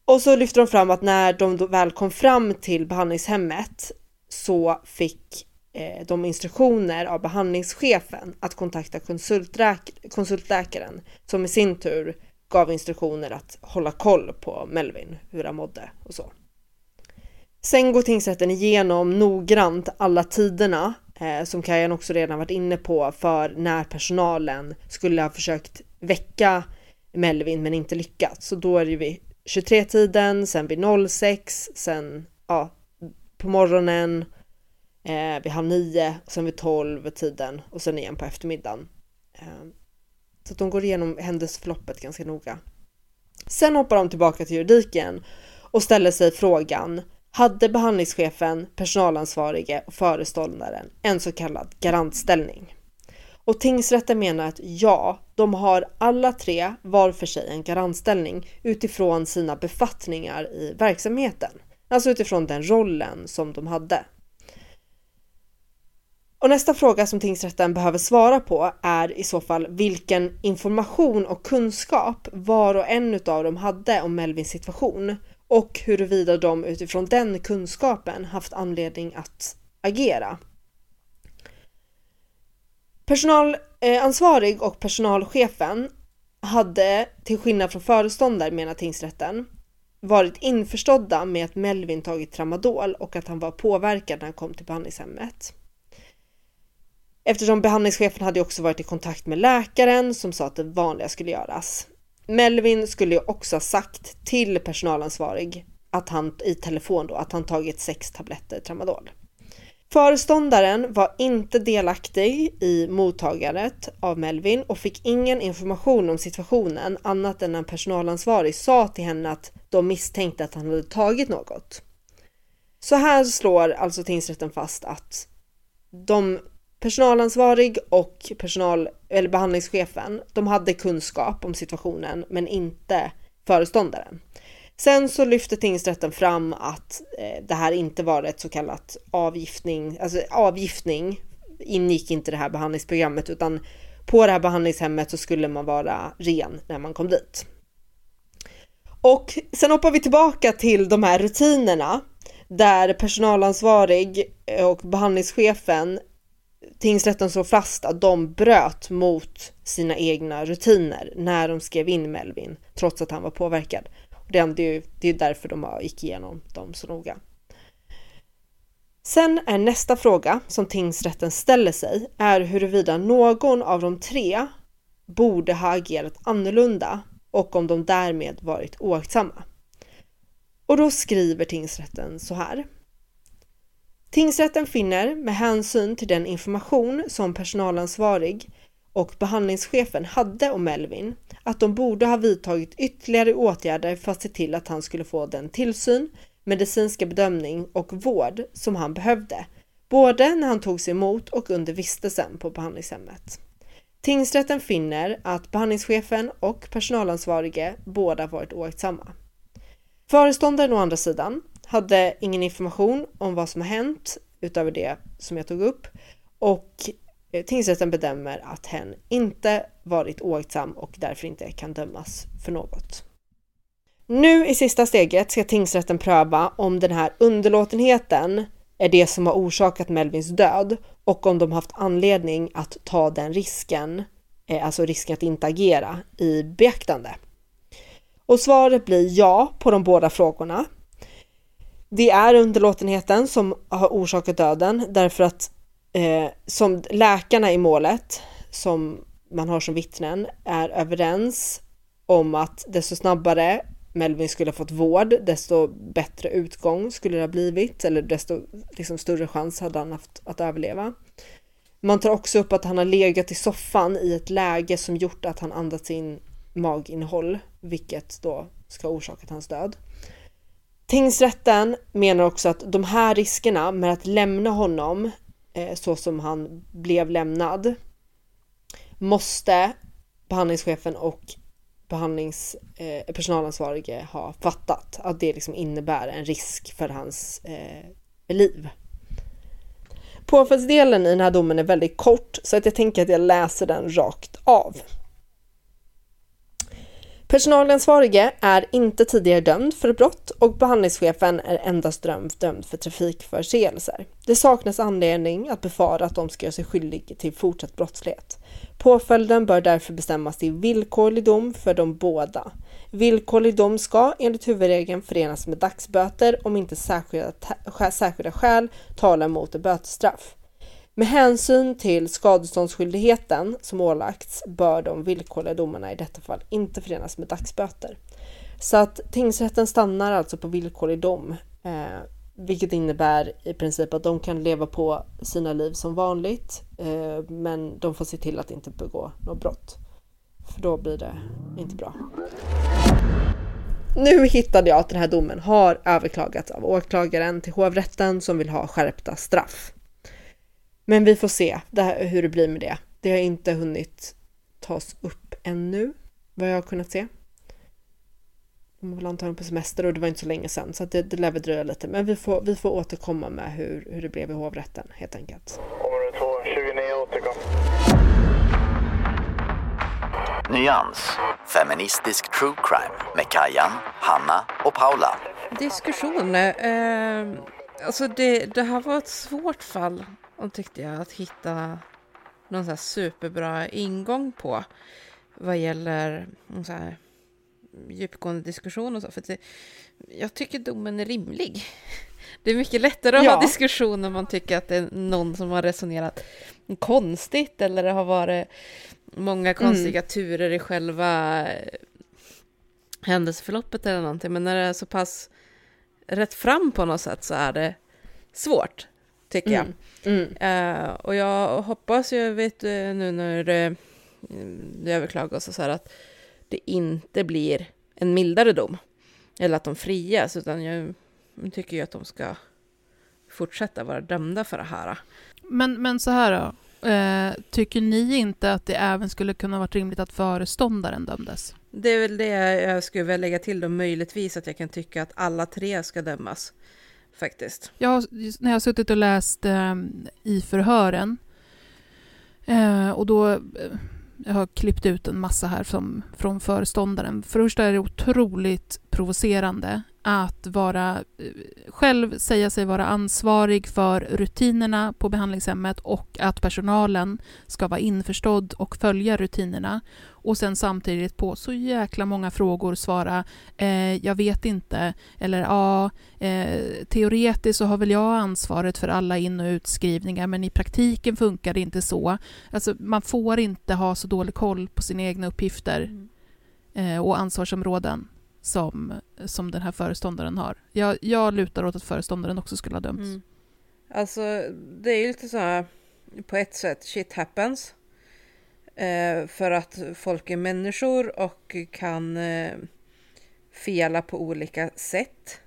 Och så lyfter de fram att när de väl kom fram till behandlingshemmet så fick eh, de instruktioner av behandlingschefen att kontakta konsultläkaren som i sin tur gav instruktioner att hålla koll på Melvin, hur han mådde och så. Sen går tingsrätten igenom noggrant alla tiderna eh, som Kajan också redan varit inne på för när personalen skulle ha försökt väcka Melvin men inte lyckats. Så då är det ju 23-tiden, sen vid 06, sen ja, på morgonen, eh, vid halv nio, sen vid 12 tiden och sen igen på eftermiddagen. Eh, så att de går igenom händelseförloppet ganska noga. Sen hoppar de tillbaka till juridiken och ställer sig frågan hade behandlingschefen, personalansvarige och föreståndaren en så kallad garantställning? Och tingsrätten menar att ja, de har alla tre var för sig en garantställning utifrån sina befattningar i verksamheten. Alltså utifrån den rollen som de hade. Och nästa fråga som tingsrätten behöver svara på är i så fall vilken information och kunskap var och en av dem hade om Melvins situation och huruvida de utifrån den kunskapen haft anledning att agera. Personalansvarig eh, och personalchefen hade, till skillnad från föreståndare menar tingsrätten, varit införstådda med att Melvin tagit tramadol och att han var påverkad när han kom till behandlingshemmet. Eftersom behandlingschefen hade också varit i kontakt med läkaren som sa att det vanliga skulle göras. Melvin skulle ju också ha sagt till personalansvarig att han i telefon då att han tagit sex tabletter tramadol. Föreståndaren var inte delaktig i mottagandet av Melvin och fick ingen information om situationen annat än när personalansvarig sa till henne att de misstänkte att han hade tagit något. Så här slår alltså tingsrätten fast att de personalansvarig och personal, eller behandlingschefen, de hade kunskap om situationen men inte föreståndaren. Sen så lyfte tingsrätten fram att eh, det här inte var ett så kallat avgiftning, alltså avgiftning ingick inte det här behandlingsprogrammet utan på det här behandlingshemmet så skulle man vara ren när man kom dit. Och sen hoppar vi tillbaka till de här rutinerna där personalansvarig eh, och behandlingschefen tingsrätten slår fast att de bröt mot sina egna rutiner när de skrev in Melvin trots att han var påverkad. Det är ju det är därför de gick igenom dem så noga. Sen är nästa fråga som tingsrätten ställer sig är huruvida någon av de tre borde ha agerat annorlunda och om de därmed varit oaktsamma. Och då skriver tingsrätten så här. Tingsrätten finner med hänsyn till den information som personalansvarig och behandlingschefen hade om Melvin att de borde ha vidtagit ytterligare åtgärder för att se till att han skulle få den tillsyn, medicinska bedömning och vård som han behövde, både när han togs emot och under vistelsen på behandlingshemmet. Tingsrätten finner att behandlingschefen och personalansvarige båda varit oaktsamma. Föreståndaren å andra sidan hade ingen information om vad som har hänt utöver det som jag tog upp och Eh, tingsrätten bedömer att hen inte varit oaktsam och därför inte kan dömas för något. Nu i sista steget ska tingsrätten pröva om den här underlåtenheten är det som har orsakat Melvins död och om de haft anledning att ta den risken, eh, alltså risken att inte agera, i beaktande. Och svaret blir ja på de båda frågorna. Det är underlåtenheten som har orsakat döden därför att eh, som läkarna i målet som man har som vittnen är överens om att desto snabbare Melvin skulle ha fått vård, desto bättre utgång skulle det ha blivit eller desto liksom, större chans hade han haft att överleva. Man tar också upp att han har legat i soffan i ett läge som gjort att han andats in maginnehåll, vilket då ska ha orsakat hans död. Tingsrätten menar också att de här riskerna med att lämna honom Eh, så som han blev lämnad måste behandlingschefen och behandlingspersonalansvarige eh, personalansvarige ha fattat att det liksom innebär en risk för hans eh, liv. Påföljdsdelen i den här domen är väldigt kort så att jag tänker att jag läser den rakt av. Personalansvarige är inte tidigare dömd för brott och behandlingschefen är endast dömd för trafikförseelser. Det saknas anledning att befara att de ska göra sig skyldig till fortsatt brottslighet. Påföljden bör därför bestämmas till villkorlig dom för de båda. Villkorlig dom ska enligt huvudregeln förenas med dagsböter om inte särskilda, särskilda skäl talar mot ett bötesstraff. Med hänsyn till skadeståndsskyldigheten som ålagts bör de villkorliga domarna i detta fall inte förenas med dagsböter. Så att tingsrätten stannar alltså på villkorlig dom, eh, vilket innebär i princip att de kan leva på sina liv som vanligt, eh, men de får se till att inte begå något brott. För då blir det inte bra. nu hittade jag att den här domen har överklagats av åklagaren till hovrätten som vill ha skärpta straff. Men vi får se det här, hur det blir med det. Det har inte hunnit tas upp ännu, vad jag har kunnat se. De var väl antagligen på semester och det var inte så länge sedan så att det, det lär väl dröja lite. Men vi får, vi får återkomma med hur, hur det blev i hovrätten helt enkelt. Område 2, 29 återkom. Nyans, feministisk true crime med Kajan, Hanna och Paula. Diskussion. Eh, alltså det, det här var ett svårt fall och tyckte jag att hitta någon så här superbra ingång på vad gäller så här djupgående diskussion och så. För det, jag tycker domen är rimlig. Det är mycket lättare att Ja. ha diskussion när man tycker att det är någon som har resonerat konstigt eller det har varit många konstiga turer i själva eh, händelseförloppet eller någonting. Men när det är så pass rätt fram på något sätt så är det svårt, tycker jag. Mm. Eh, och jag hoppas ju, vet du, nu när det, det överklagas och så här att det inte blir en mildare dom. Eller att de frias, utan jag tycker ju att de ska fortsätta vara dömda för det här. Men, men så här då. Eh, tycker ni inte att det även skulle kunna varit rimligt att föreståndaren dömdes? Det är väl det jag skulle vilja lägga till då, möjligtvis att jag kan tycka att alla tre ska dömas. Faktiskt. Jag har, när jag har suttit och läst eh, i förhören eh, och då eh, jag har klippt ut en massa här som, från föreståndaren. För det första är det otroligt provocerande att vara, själv säga sig vara ansvarig för rutinerna på behandlingshemmet och att personalen ska vara införstådd och följa rutinerna. Och sen samtidigt på så jäkla många frågor svara eh, jag vet inte eller ja, eh, teoretiskt så har väl jag ansvaret för alla in och utskrivningar men i praktiken funkar det inte så. Alltså, man får inte ha så dålig koll på sina egna uppgifter eh, och ansvarsområden som, som den här föreståndaren har. Jag, jag lutar åt att föreståndaren också skulle ha dömts. Mm. Alltså, det är ju lite så här, på ett sätt, shit happens. Eh, för att folk är människor och kan eh, fela på olika sätt.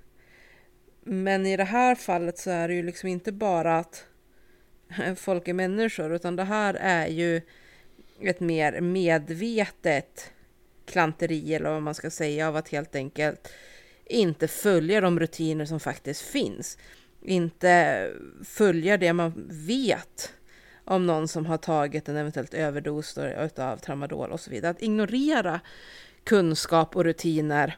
Men i det här fallet så är det ju liksom inte bara att folk är människor, utan det här är ju ett mer medvetet klanteri, eller vad man ska säga, av att helt enkelt inte följa de rutiner som faktiskt finns. Inte följa det man vet om någon som har tagit en eventuellt överdos av tramadol och så vidare. Att ignorera kunskap och rutiner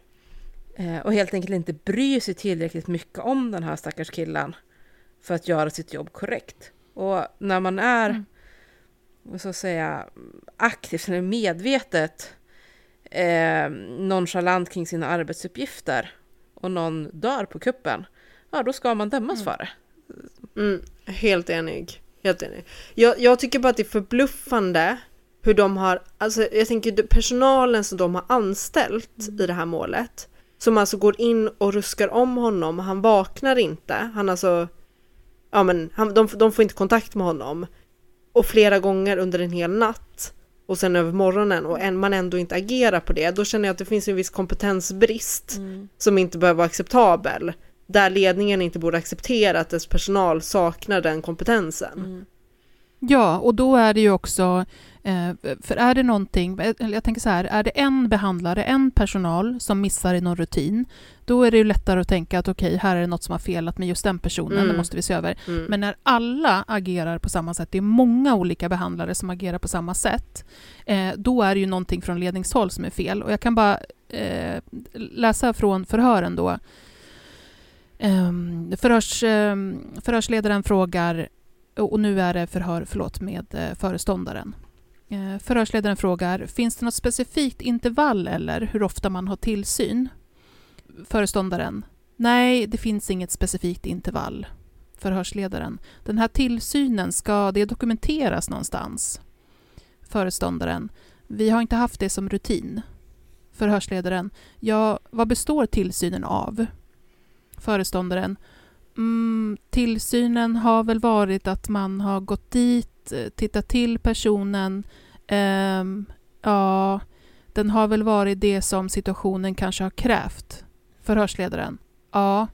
eh, och helt enkelt inte bry sig tillräckligt mycket om den här stackars killen för att göra sitt jobb korrekt. Och när man är, vad ska jag säga, aktivt eller medvetet eh, nonchalant kring sina arbetsuppgifter och någon dör på kuppen, ja då ska man dömas för det. Mm, helt enig. Helt enig. Jag, jag tycker bara att det är förbluffande hur de har, alltså jag tänker personalen som de har anställt i det här målet, som alltså går in och ruskar om honom, han vaknar inte, han alltså, ja men han, de, de får inte kontakt med honom. Och flera gånger under en hel natt och sen över morgonen och en, man ändå inte agerar på det, då känner jag att det finns en viss kompetensbrist som inte behöver vara acceptabel. Där ledningen inte borde acceptera att dess personal saknar den kompetensen. Ja, och då är det ju också, eh, för är det någonting, eller jag tänker så här, är det en behandlare, en personal som missar i någon rutin, då är det ju lättare att tänka att okej, här är det något som har felat med just den personen, Mm. det måste vi se över. Mm. Men när alla agerar på samma sätt, det är många olika behandlare som agerar på samma sätt, eh, då är det ju någonting från ledningshåll som är fel. Och jag kan bara eh, läsa från förhören då. Um, förhörs, ehm, förhörsledaren frågar, och nu är det förhör förlåt, med eh, föreståndaren. Eh, förhörsledaren frågar, finns det något specifikt intervall eller hur ofta man har tillsyn? Föreståndaren, nej, det finns inget specifikt intervall. Förhörsledaren, den här tillsynen, ska det dokumenteras någonstans? Föreståndaren, vi har inte haft det som rutin. Förhörsledaren, ja, vad består tillsynen av? Föreståndaren, mm, tillsynen har väl varit att man har gått dit, eh, tittat till personen, Um, ja, Den har väl varit det som situationen kanske har krävt. Förhörsledaren. Ja.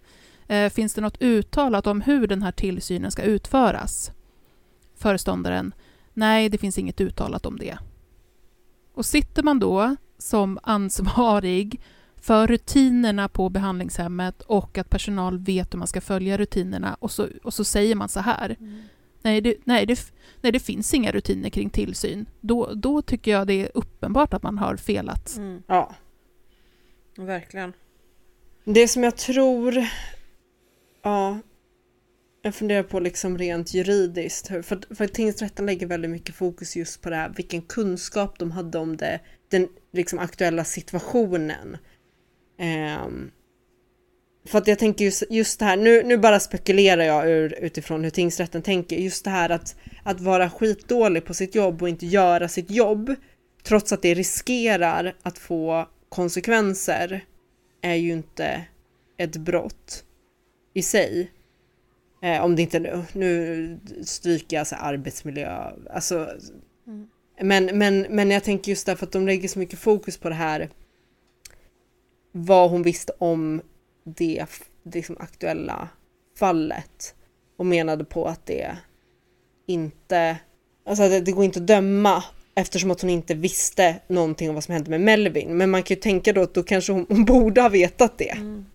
Uh, finns det något uttalat om hur den här tillsynen ska utföras? Föreståndaren. Nej, det finns inget uttalat om det. Och sitter man då som ansvarig för rutinerna på behandlingshemmet och att personal vet hur man ska följa rutinerna och så, och så säger man så här. Mm. Nej, det, nej, det, nej, det finns inga rutiner kring tillsyn. Då, då tycker jag det är uppenbart att man har felat. Mm. Ja. Verkligen. Det som jag tror, ja, jag funderar på liksom rent juridiskt, för, för tingsrätten lägger väldigt mycket fokus just på det här, vilken kunskap de hade om det, den liksom aktuella situationen. Ehm, för att jag tänker just, just det här, nu, nu bara spekulerar jag ur, utifrån hur tingsrätten tänker, just det här att, att vara skitdålig på sitt jobb och inte göra sitt jobb, trots att det riskerar att få konsekvenser, är ju inte ett brott i sig. Eh, om det inte nu, nu stryker jag så här arbetsmiljö, alltså. Men, men, men jag tänker just därför att de lägger så mycket fokus på det här. Vad hon visste om det, det liksom aktuella fallet. Och menade på att det inte, alltså att det, det går inte att döma eftersom att hon inte visste någonting om vad som hände med Melvin. Men man kan ju tänka då att då kanske hon, hon borde ha vetat det. Mm.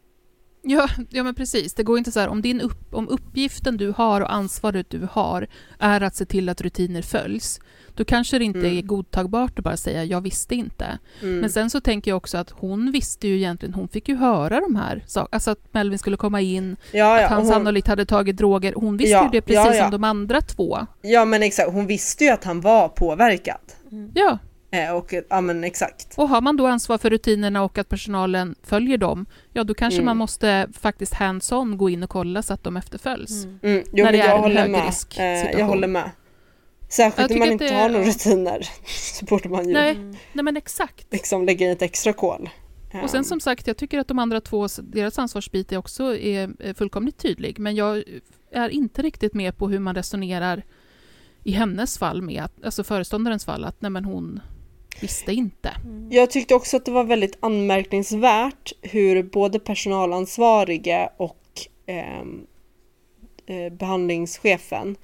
Ja, ja men precis. Det går inte så här, om, din upp, om uppgiften du har och ansvaret du har är att se till att rutiner följs, då kanske det inte Mm. är godtagbart att bara säga jag visste inte. Mm. Men sen så tänker jag också att hon visste ju egentligen, hon fick ju höra de här sakerna, alltså att Melvin skulle komma in, ja, att ja, han och hon, sannolikt hade tagit droger. Hon visste Ja, ju det precis ja, ja. som de andra två. ja men exakt, hon visste ju att han var påverkad. Ja, Eh, och ja men exakt. och har man då ansvar för rutinerna och att personalen följer dem, ja då kanske Mm. man måste faktiskt hands-on gå in och kolla så att de efterföljs. Mm. Mm, jo, När det är en högrisk Eh, jag situation. håller med. Särskilt om man inte det- har några rutiner så borde man ju Nej, nej men exakt. liksom lägga in ett extra kol. Och sen Ehm, som sagt, jag tycker att de andra två, deras ansvarsbit är också är fullkomligt tydlig. Men jag är inte riktigt med på hur man resonerar i hennes fall med, att, alltså föreståndarens fall, att nej men hon visste inte. Jag tyckte också att det var väldigt anmärkningsvärt hur både personalansvarige och ehm, eh, behandlingschefen Mm.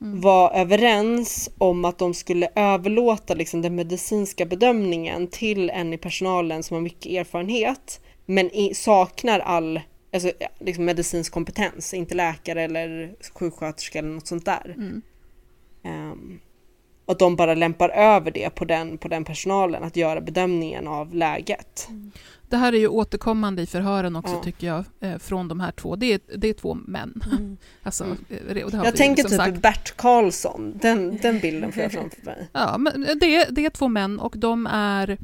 Var överens om att de skulle överlåta liksom, den medicinska bedömningen till en i personalen som har mycket erfarenhet men i, saknar all alltså, liksom medicinsk kompetens, inte läkare eller sjuksköterska eller något sånt där. Mm. Ehm, och att de bara lämpar över det på den, på den personalen att göra bedömningen av läget. Det här är ju återkommande i förhören också Ja. tycker jag, eh, från de här två. Det är, det är två män. Alltså, Mm. eh, och det har Jag vi tänker som typ sagt. Bert Karlsson, den, den bilden får jag framför mig. Ja, men det, det är två män och de är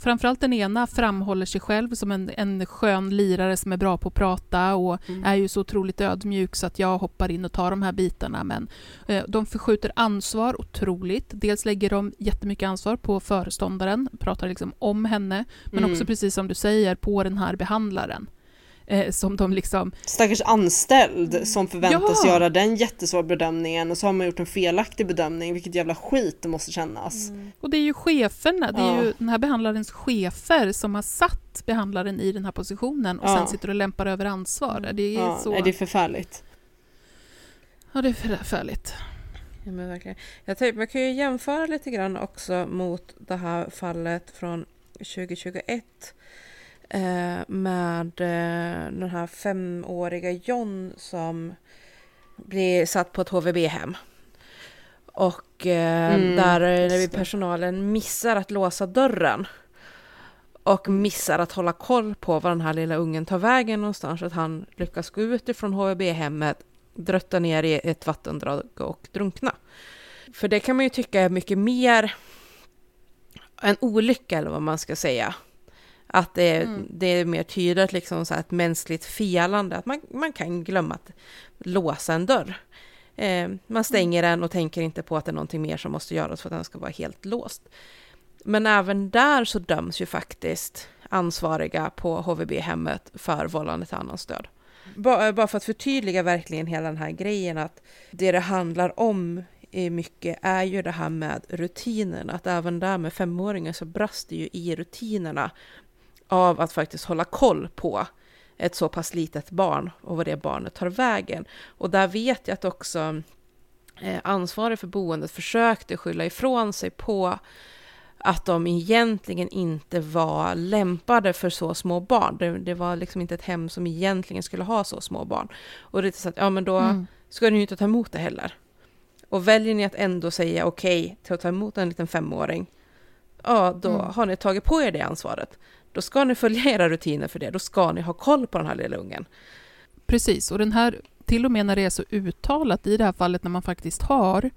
Framförallt den ena framhåller sig själv som en, en skön lirare som är bra på att prata och Mm. är ju så otroligt ödmjuk så att jag hoppar in och tar de här bitarna. Men eh, de förskjuter ansvar otroligt. Dels lägger de jättemycket ansvar på föreståndaren, pratar liksom om henne, men Mm. också precis som du säger på den här behandlaren. Eh, som de liksom, Stackars anställd som förväntas Ja. göra den jättesvår bedömningen och så har man gjort en felaktig bedömning, vilket jävla skit det måste kännas. och det är ju cheferna, det är Ja. ju den här behandlarens chefer som har satt behandlaren i den här positionen och Ja. sen sitter och lämpar över ansvar. Det är Ja, så... nej, det är förfärligt. Ja, det är förfärligt. Ja, men verkligen. Jag tänkte, man kan ju jämföra lite grann också mot det här fallet från 2021 eh, med eh, den här femåriga John som blir satt på ett HVB-hem. Och eh, Mm, där personalen missar att låsa dörren. Och missar att hålla koll på var den här lilla ungen tar vägen någonstans. Att han lyckas gå ut ifrån HVB-hemmet, drötta ner i ett vattendrag och drunkna. För det kan man ju tycka är mycket mer en olycka eller vad man ska säga. Att det, är- Mm. det är mer tydligt liksom så ett mänskligt felande, att man, man kan glömma att låsa en dörr. Eh, man stänger den och tänker inte på att det är någonting mer som måste göras för att den ska vara helt låst. Men även där så döms ju faktiskt ansvariga på HVB-hemmet för vållande till annans död. Ba- Bara för att förtydliga verkligen hela den här grejen att det det handlar om i mycket är ju det här med rutinerna. Att även där med femåringar så brast det ju i rutinerna av att faktiskt hålla koll på ett så pass litet barn och vad det barnet tar vägen. Och där vet jag att också eh, ansvarig för boendet försökte skylla ifrån sig på att de egentligen inte var lämpade för så små barn. Det, det, var liksom inte ett hem som egentligen skulle ha så små barn. Och det är så att, ja men då mm. ska ni ju inte ta emot det heller. Och väljer ni att ändå säga okej okay till att ta emot en liten femåring, ja då mm. har ni tagit på er det ansvaret. Då ska ni följa era rutiner för det, då ska ni ha koll på den här lilla ungen. Precis, och den här, till och med när det är så uttalat i det här fallet när man faktiskt har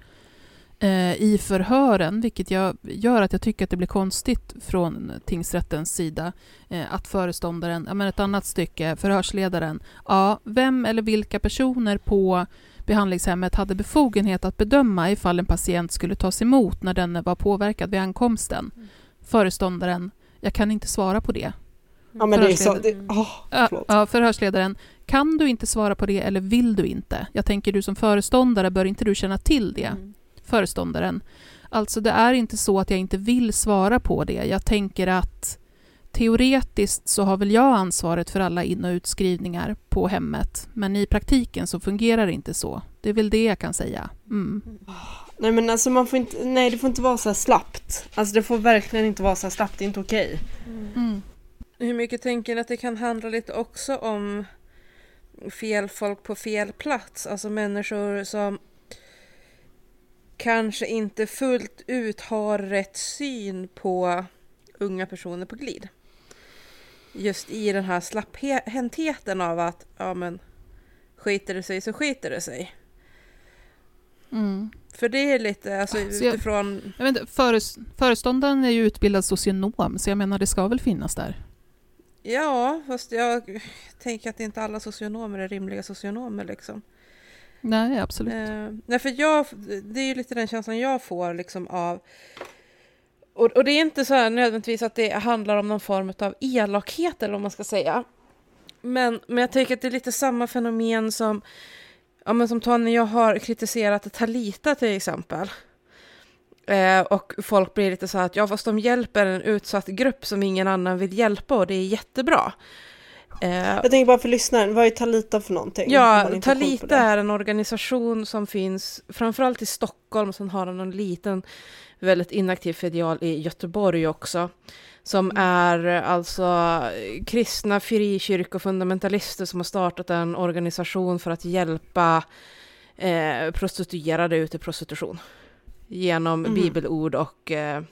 eh, i förhören, vilket jag, gör att jag tycker att det blir konstigt från tingsrättens sida, eh, att föreståndaren, ja men ett annat stycke, förhörsledaren, ja, vem eller vilka personer på behandlingshemmet hade befogenhet att bedöma ifall en patient skulle tas emot när den var påverkad vid ankomsten. Mm. Föreståndaren, jag kan inte svara på det. Ja, men det är så, det, oh, ja, förhörsledaren, kan du inte svara på det eller vill du inte? Jag tänker du som föreståndare, bör inte du känna till det? Mm. Föreståndaren. Alltså det är inte så att jag inte vill svara på det. Jag tänker att teoretiskt så har väl jag ansvaret för alla in och utskrivningar på hemmet, men i praktiken så fungerar det inte så. Det är väl det jag kan säga. Mm. Nej men alltså man får inte, nej det får inte vara så här slappt. Alltså det får verkligen inte vara så här slappt, det är inte okej. Mm. Mm. Hur mycket tänker ni att det kan handla lite också om fel folk på fel plats? Alltså människor som kanske inte fullt ut har rätt syn på unga personer på glid just i den här slapphäntheten av att ja men skiter det sig så skiter det sig. Mm. För det är lite, alltså så utifrån... Jag, jag vet föres, föreståndaren är ju utbildad socionom, så jag menar det ska väl finnas där? Ja, fast jag tänker att inte alla socionomer är rimliga socionomer liksom. Nej, absolut. Eh, nej, för jag, det är ju lite den känslan jag får liksom av och, och det är inte så här nödvändigtvis att det handlar om någon form av elakhet eller vad man ska säga. Men, men jag tänker att det är lite samma fenomen som, ja, men som Tony jag har kritiserat Talita till exempel. Eh, och folk blir lite så här att ja fast de hjälper en utsatt grupp som ingen annan vill hjälpa och det är jättebra. Eh, jag tänker bara för lyssnaren, vad är Talita för någonting? Ja, Talita är en organisation som finns framförallt i Stockholm, sen har de en liten väldigt inaktiv filial i Göteborg också. Som mm. är alltså kristna frikyrkofundamentalister som har startat en organisation för att hjälpa eh, prostituerade ut i prostitution. Genom mm. bibelord och eh,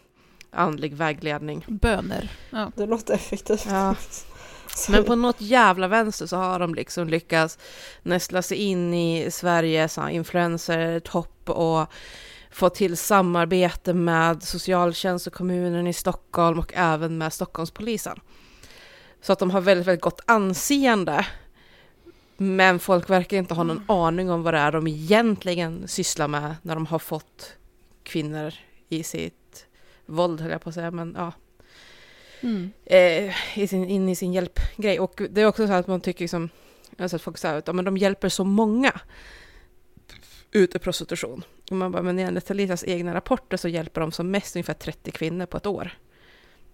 andlig vägledning. Böner. Ja. Det låter effektivt. Ja. Men på något jävla vänster så har de liksom lyckats nästla sig in i Sveriges influencer topp och få till samarbete med socialtjänst och kommunen i Stockholm och även med Stockholmspolisen. Så att de har väldigt, väldigt gott anseende. Men folk verkar inte ha någon mm. aning om vad det är de egentligen sysslar med när de har fått kvinnor i sitt våld, höll jag på att säga, men ja. Mm. Eh, i sin, in i sin hjälpgrej. Och det är också så att man tycker liksom, jag har sett folk säga att ja, men de hjälper så många ut ur prostitution. Och man bara, men enligt Talitas egna rapporter så hjälper de som mest ungefär 30 kvinnor på ett år.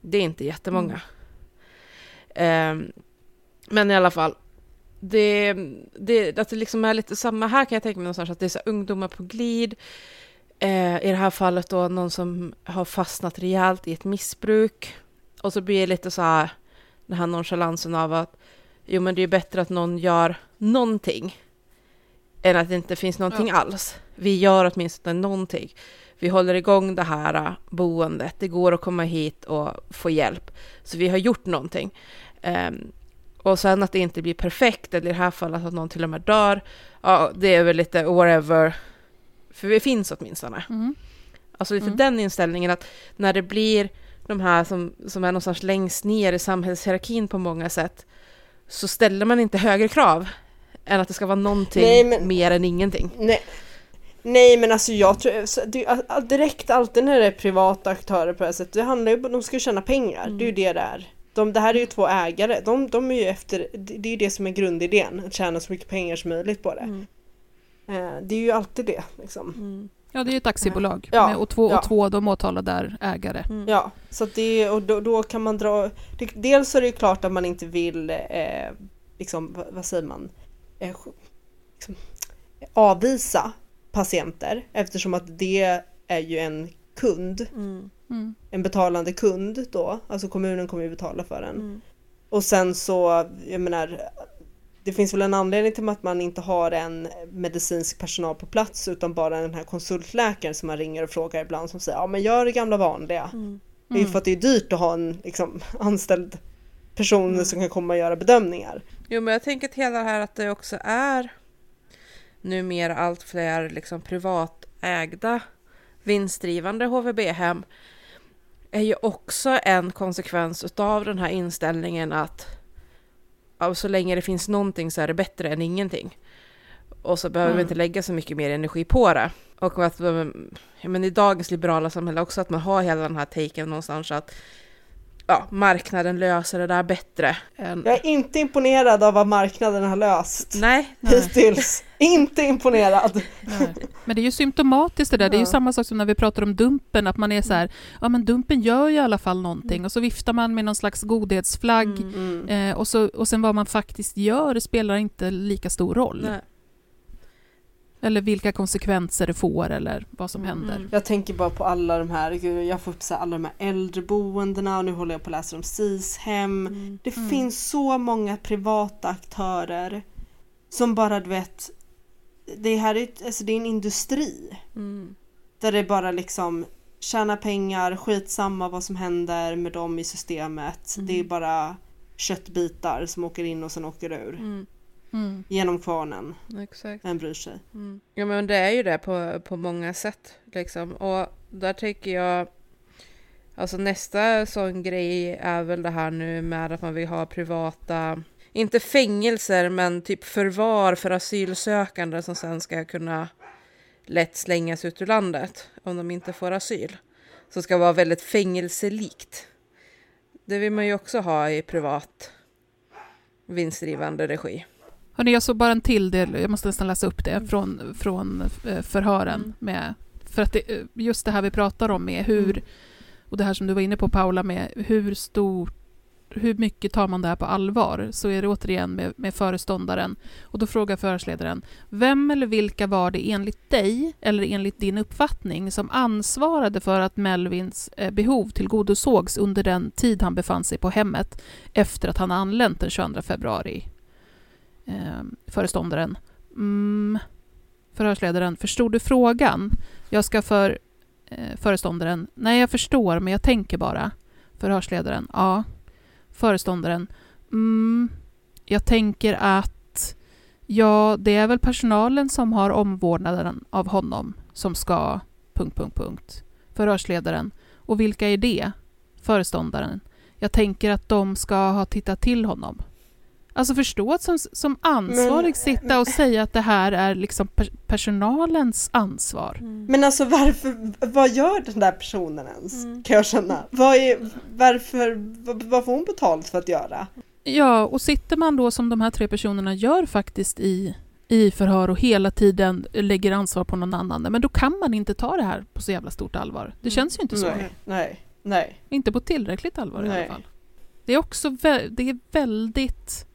Det är inte jättemånga. Mm. Um, men i alla fall, det, det, att det liksom är lite samma här kan jag tänka mig någonstans, att det är så ungdomar på glid. Uh, I det här fallet då någon som har fastnat rejält i ett missbruk. Och så blir det lite så här, den här nonchalansen av att jo men det är bättre att någon gör någonting än att det inte finns någonting ja. alls. Vi gör åtminstone någonting. Vi håller igång det här äh, boendet. Det går att komma hit och få hjälp. Så vi har gjort någonting. Um, och sen att det inte blir perfekt, eller i det här fallet att någon till och med dör, ja, det är väl lite whatever. För vi finns åtminstone. Mm. Alltså lite mm. den inställningen att när det blir de här som, som är någonstans längst ner i samhällshierarkin på många sätt, så ställer man inte högre krav än att det ska vara någonting nej, men, mer än ingenting. Nej. Nej men alltså jag tror, det, direkt alltid när det är privata aktörer på det här sättet, det handlar ju om att de ska tjäna pengar, mm. det är ju det det är. De, det här är ju två ägare, de, de är ju efter, det är ju det som är grundidén, att tjäna så mycket pengar som möjligt på det. Mm. Eh, det är ju alltid det liksom. Mm. Ja, det är ett aktiebolag. Ja, Med, och två ja. och två, de åtalade är ägare. Mm. Ja, så att det, och då, då kan man dra... Det, dels är det ju klart att man inte vill, eh, liksom, vad, vad säger man, eh, liksom, avvisa patienter eftersom att det är ju en kund, Mm. Mm. en betalande kund då, alltså kommunen kommer ju betala för den. Mm. Och sen så, jag menar, det finns väl en anledning till att man inte har en medicinsk personal på plats utan bara den här konsultläkaren som man ringer och frågar ibland som säger ja men gör det gamla vanliga. Mm. Det är ju för att det är dyrt att ha en liksom, anställd person som kan komma och göra bedömningar. Jo, men jag tänker att hela det här att det också är numera allt fler liksom privatägda vinstdrivande HVB-hem är ju också en konsekvens utav den här inställningen att ja, så länge det finns någonting så är det bättre än ingenting. Och så behöver vi Mm. inte lägga så mycket mer energi på det. Och att men i dagens liberala samhälle också att man har hela den här taken någonstans att ja, marknaden löser det där bättre. Än... Jag är inte imponerad av vad marknaden har löst Nej, hittills. inte imponerad. Nej. Men det är ju symptomatiskt det där. Det är ju Ja. samma sak som när vi pratar om Dumpen, att man är så här, ja men Dumpen gör ju i alla fall någonting och så viftar man med någon slags godhetsflagg Mm. eh, och, så, och sen vad man faktiskt gör spelar inte lika stor roll. Nej. Eller vilka konsekvenser det får eller vad som Mm. händer. Jag tänker bara på alla de här, gud, jag får upp så här, alla de här äldreboendena och nu håller jag på att läsa om SIS-hem. Mm. Det finns så många privata aktörer som bara du vet, det här är, alltså, det är en industri. Mm. Där det bara liksom tjäna pengar, skitsamma vad som händer med dem i systemet. Det är bara köttbitar som åker in och sen åker ur. Mm. Genom kvarnen. Exakt. Vem bryr sig? Mm. Ja men det är ju det på, på många sätt liksom. Och där tänker jag Alltså nästa sån grej är väl det här nu med att man vill ha privata Inte fängelser men typ förvar för asylsökande som sen ska kunna lätt slängas ut ur landet om de inte får asyl. Som ska vara väldigt fängelselikt. Det vill man ju också ha i privat vinstdrivande regi. Hörrni, jag såg bara en till del, jag måste nästan läsa upp det, från, från eh, förhören. Mm. Med, för att det, eh, just det här vi pratar om med hur, och det här som du var inne på Paula, med hur stort hur mycket tar man det här på allvar? Så är det återigen med, med föreståndaren. Och då frågar förhörsledaren, vem eller vilka var det enligt dig, eller enligt din uppfattning, som ansvarade för att Melvins eh, behov tillgodosågs under den tid han befann sig på hemmet efter att han anlänt den 22 februari eh, föreståndaren. Mm, förhörsledaren, förstod du frågan? Jag ska för eh, föreståndaren, nej jag förstår men jag tänker bara. Förhörsledaren, ja. Föreståndaren, mm, jag tänker att ja, det är väl personalen som har omvårdnaden av honom som ska... Punkt, punkt, punkt. Förhörsledaren, och vilka är det? Föreståndaren, jag tänker att de ska ha tittat till honom. Alltså förstå att som, som ansvarig Men- sitta och säga att det här är liksom per, personalens ansvar. Men alltså varför, vad gör den där personen ens? Mm. Kan jag känna. Vad är, varför, vad, vad får hon betalt för att göra? Ja, och sitter man då som de här tre personerna gör faktiskt i, i förhör och hela tiden lägger ansvar på någon annan, men då kan man inte ta det här på så jävla stort allvar. Det känns ju inte så. Nej, nej, nej. Inte på tillräckligt allvar i Nej. alla fall. Det är också vä- det är väldigt...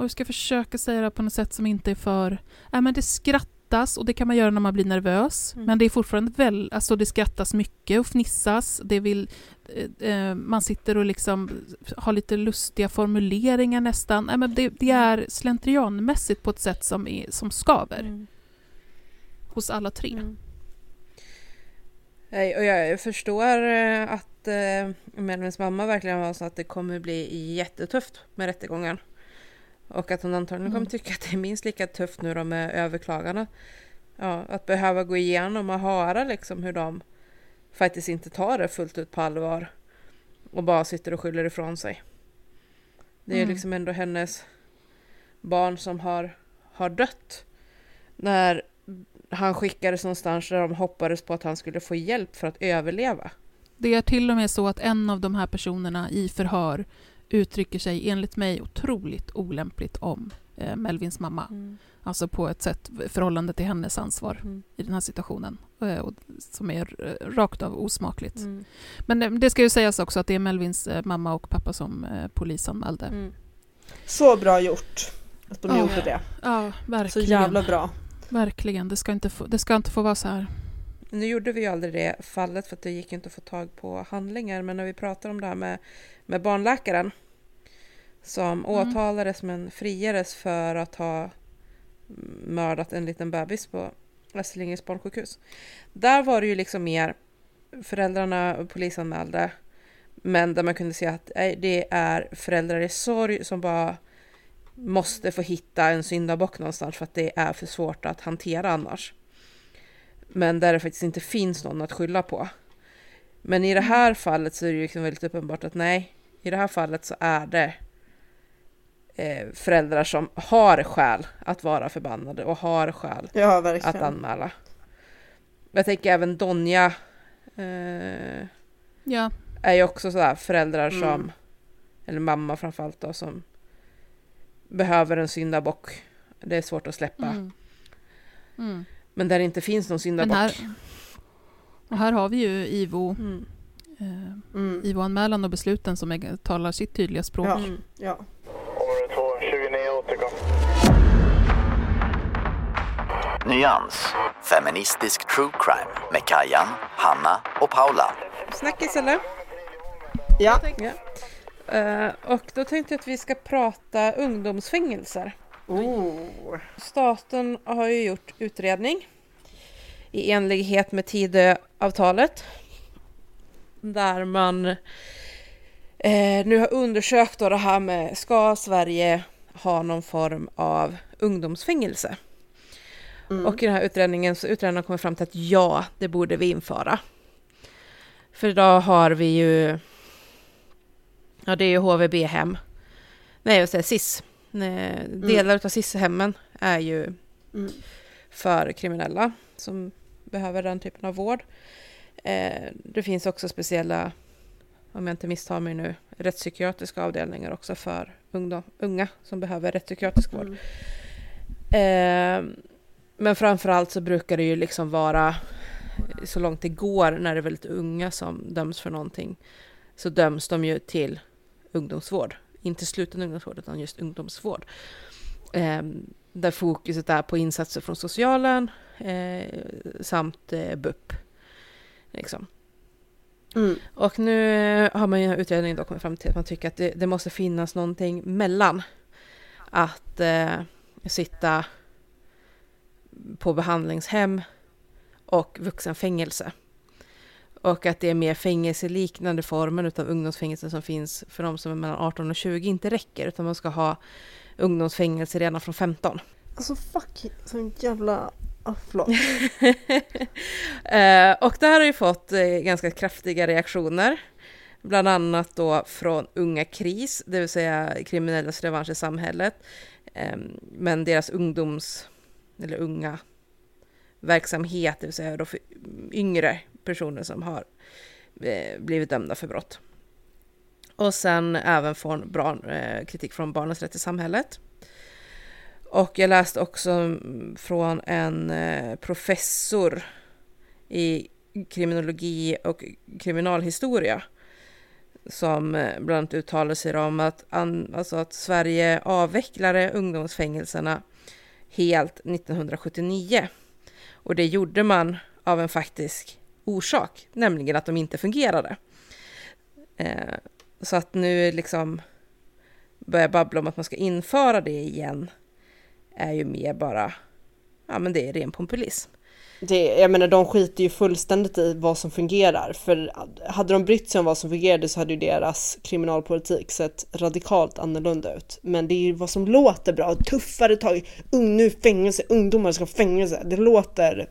Och jag ska försöka säga det på något sätt som inte är för... Nej, men det skrattas och det kan man göra när man blir nervös. Mm. Men det är fortfarande väl... Alltså det skrattas mycket och fnissas. Det vill, eh, eh, man sitter och liksom har lite lustiga formuleringar nästan. Nej, men det, det är slentrianmässigt på ett sätt som, är, som skaver Mm. hos alla tre. Mm. Nej, och jag förstår eh, att eh, Melvins mamma verkligen var så att det kommer bli jättetufft med rättegången. Och att hon antagligen kommer Mm. tycka att det är minst lika tufft nu då med överklagarna. Ja, att behöva gå igenom och höra liksom hur de faktiskt inte tar det fullt ut på allvar. Och bara sitter och skyller ifrån sig. Det är Mm. liksom ändå hennes barn som har, har dött. När han skickades någonstans där de hoppades på att han skulle få hjälp för att överleva. Det är till och med så att en av de här personerna i förhör uttrycker sig enligt mig otroligt olämpligt om eh, Melvins mamma. Mm. Alltså på ett sätt förhållande till hennes ansvar Mm. i den här situationen. Eh, och, som är eh, rakt av osmakligt. Mm. Men eh, det ska ju sägas också att det är Melvins eh, mamma och pappa som eh, polisanmälde. Mm. Så bra gjort att de Ja. gjorde det. Ja, Så verkligen. jävla bra. Verkligen. Det ska, inte få, det ska inte få vara så här. Nu gjorde vi ju aldrig det fallet för att det gick inte att få tag på handlingar. Men när vi pratar om det här med, med barnläkaren som åtalades men friades för att ha mördat en liten bebis på Astrid Lindgrens barnsjukhus. Där var det ju liksom mer föräldrarna polisanmälde men där man kunde se att det är föräldrar i sorg som bara måste få hitta en syndabock någonstans för att det är för svårt att hantera annars. Men där det faktiskt inte finns någon att skylla på. Men i det här fallet så är det ju liksom väldigt uppenbart att nej, i det här fallet så är det eh, föräldrar som har skäl att vara förbannade och har skäl Ja, att anmäla. Jag tänker även Donja eh, Ja, är ju också sådär föräldrar Mm. som, eller mamma framförallt då, som behöver en syndabock. Det är svårt att släppa. mm. Mm. Men där det inte finns någon syndabock. här, och här har vi ju IVO, Mm. eh, Mm. IVO-anmälan och besluten som är, talar sitt tydliga språk. Ja, Mm. ja. Område 2, 29 återkom. Nyans. Feministisk true crime med Kajan, Hanna och Paula. Snackis eller? ja. Ja. Eh, och då tänkte jag att vi ska prata ungdomsfängelser. Oh. Staten har ju gjort utredning i enlighet med Tidöavtalet. Där man eh, nu har undersökt då det här med ska Sverige ha någon form av ungdomsfängelse? Mm. Och i den här utredningen så utredaren kommer fram till att ja, det borde vi införa. För idag har vi ju, ja det är ju HVB-hem. Nej, jag säger SIS. Nej, Delar av SIS-hemmen är ju Mm. för kriminella som behöver den typen av vård. Eh, det finns också speciella, om jag inte misstar mig nu, rättspsykiatriska avdelningar också för ungdom, unga som behöver rättspsykiatrisk vård. Eh, men framförallt så brukar det ju liksom vara så långt det går när det är väldigt unga som döms för någonting så döms de ju till ungdomsvård. Inte sluten ungdomsvård utan just ungdomsvård. Eh, där fokuset är på insatser från socialen eh, samt eh, BUP. Liksom. Mm. Och nu eh, har man i utredningen då kommit fram till att man tycker att det, det måste finnas någonting mellan att eh, sitta på behandlingshem och vuxenfängelse. Och att det är mer fängelseliknande former utav ungdomsfängelse som finns för de som är mellan 18 och 20 inte räcker utan man ska ha ungdomsfängelse redan från 15. Alltså fuck, sån jävla... Ah, förlåt. Eh, och det här har ju fått eh, ganska kraftiga reaktioner. Bland annat då från Unga KRIS, det vill säga kriminellas revansch i samhället. Eh, men deras ungdoms, eller unga verksamhet, det vill säga då för yngre personer som har eh, blivit dömda för brott. Och sen även från barn, eh, kritik från Barnens rätt i samhället. Och jag läste också mm, från en eh, professor i kriminologi och kriminalhistoria som eh, bland annat uttalade sig om att, alltså att Sverige avvecklade ungdomsfängelserna helt 1979. Och det gjorde man av en faktisk orsak, nämligen att de inte fungerade. Eh, så att nu liksom börja babbla om att man ska införa det igen är ju mer bara, ja men det är ren populism. Det, jag menar de skiter ju fullständigt i vad som fungerar för hade de brytt sig om vad som fungerade så hade ju deras kriminalpolitik sett radikalt annorlunda ut. Men det är ju vad som låter bra, tuffare tag, ung, nu fängelse, ungdomar ska ha fängelse. Det låter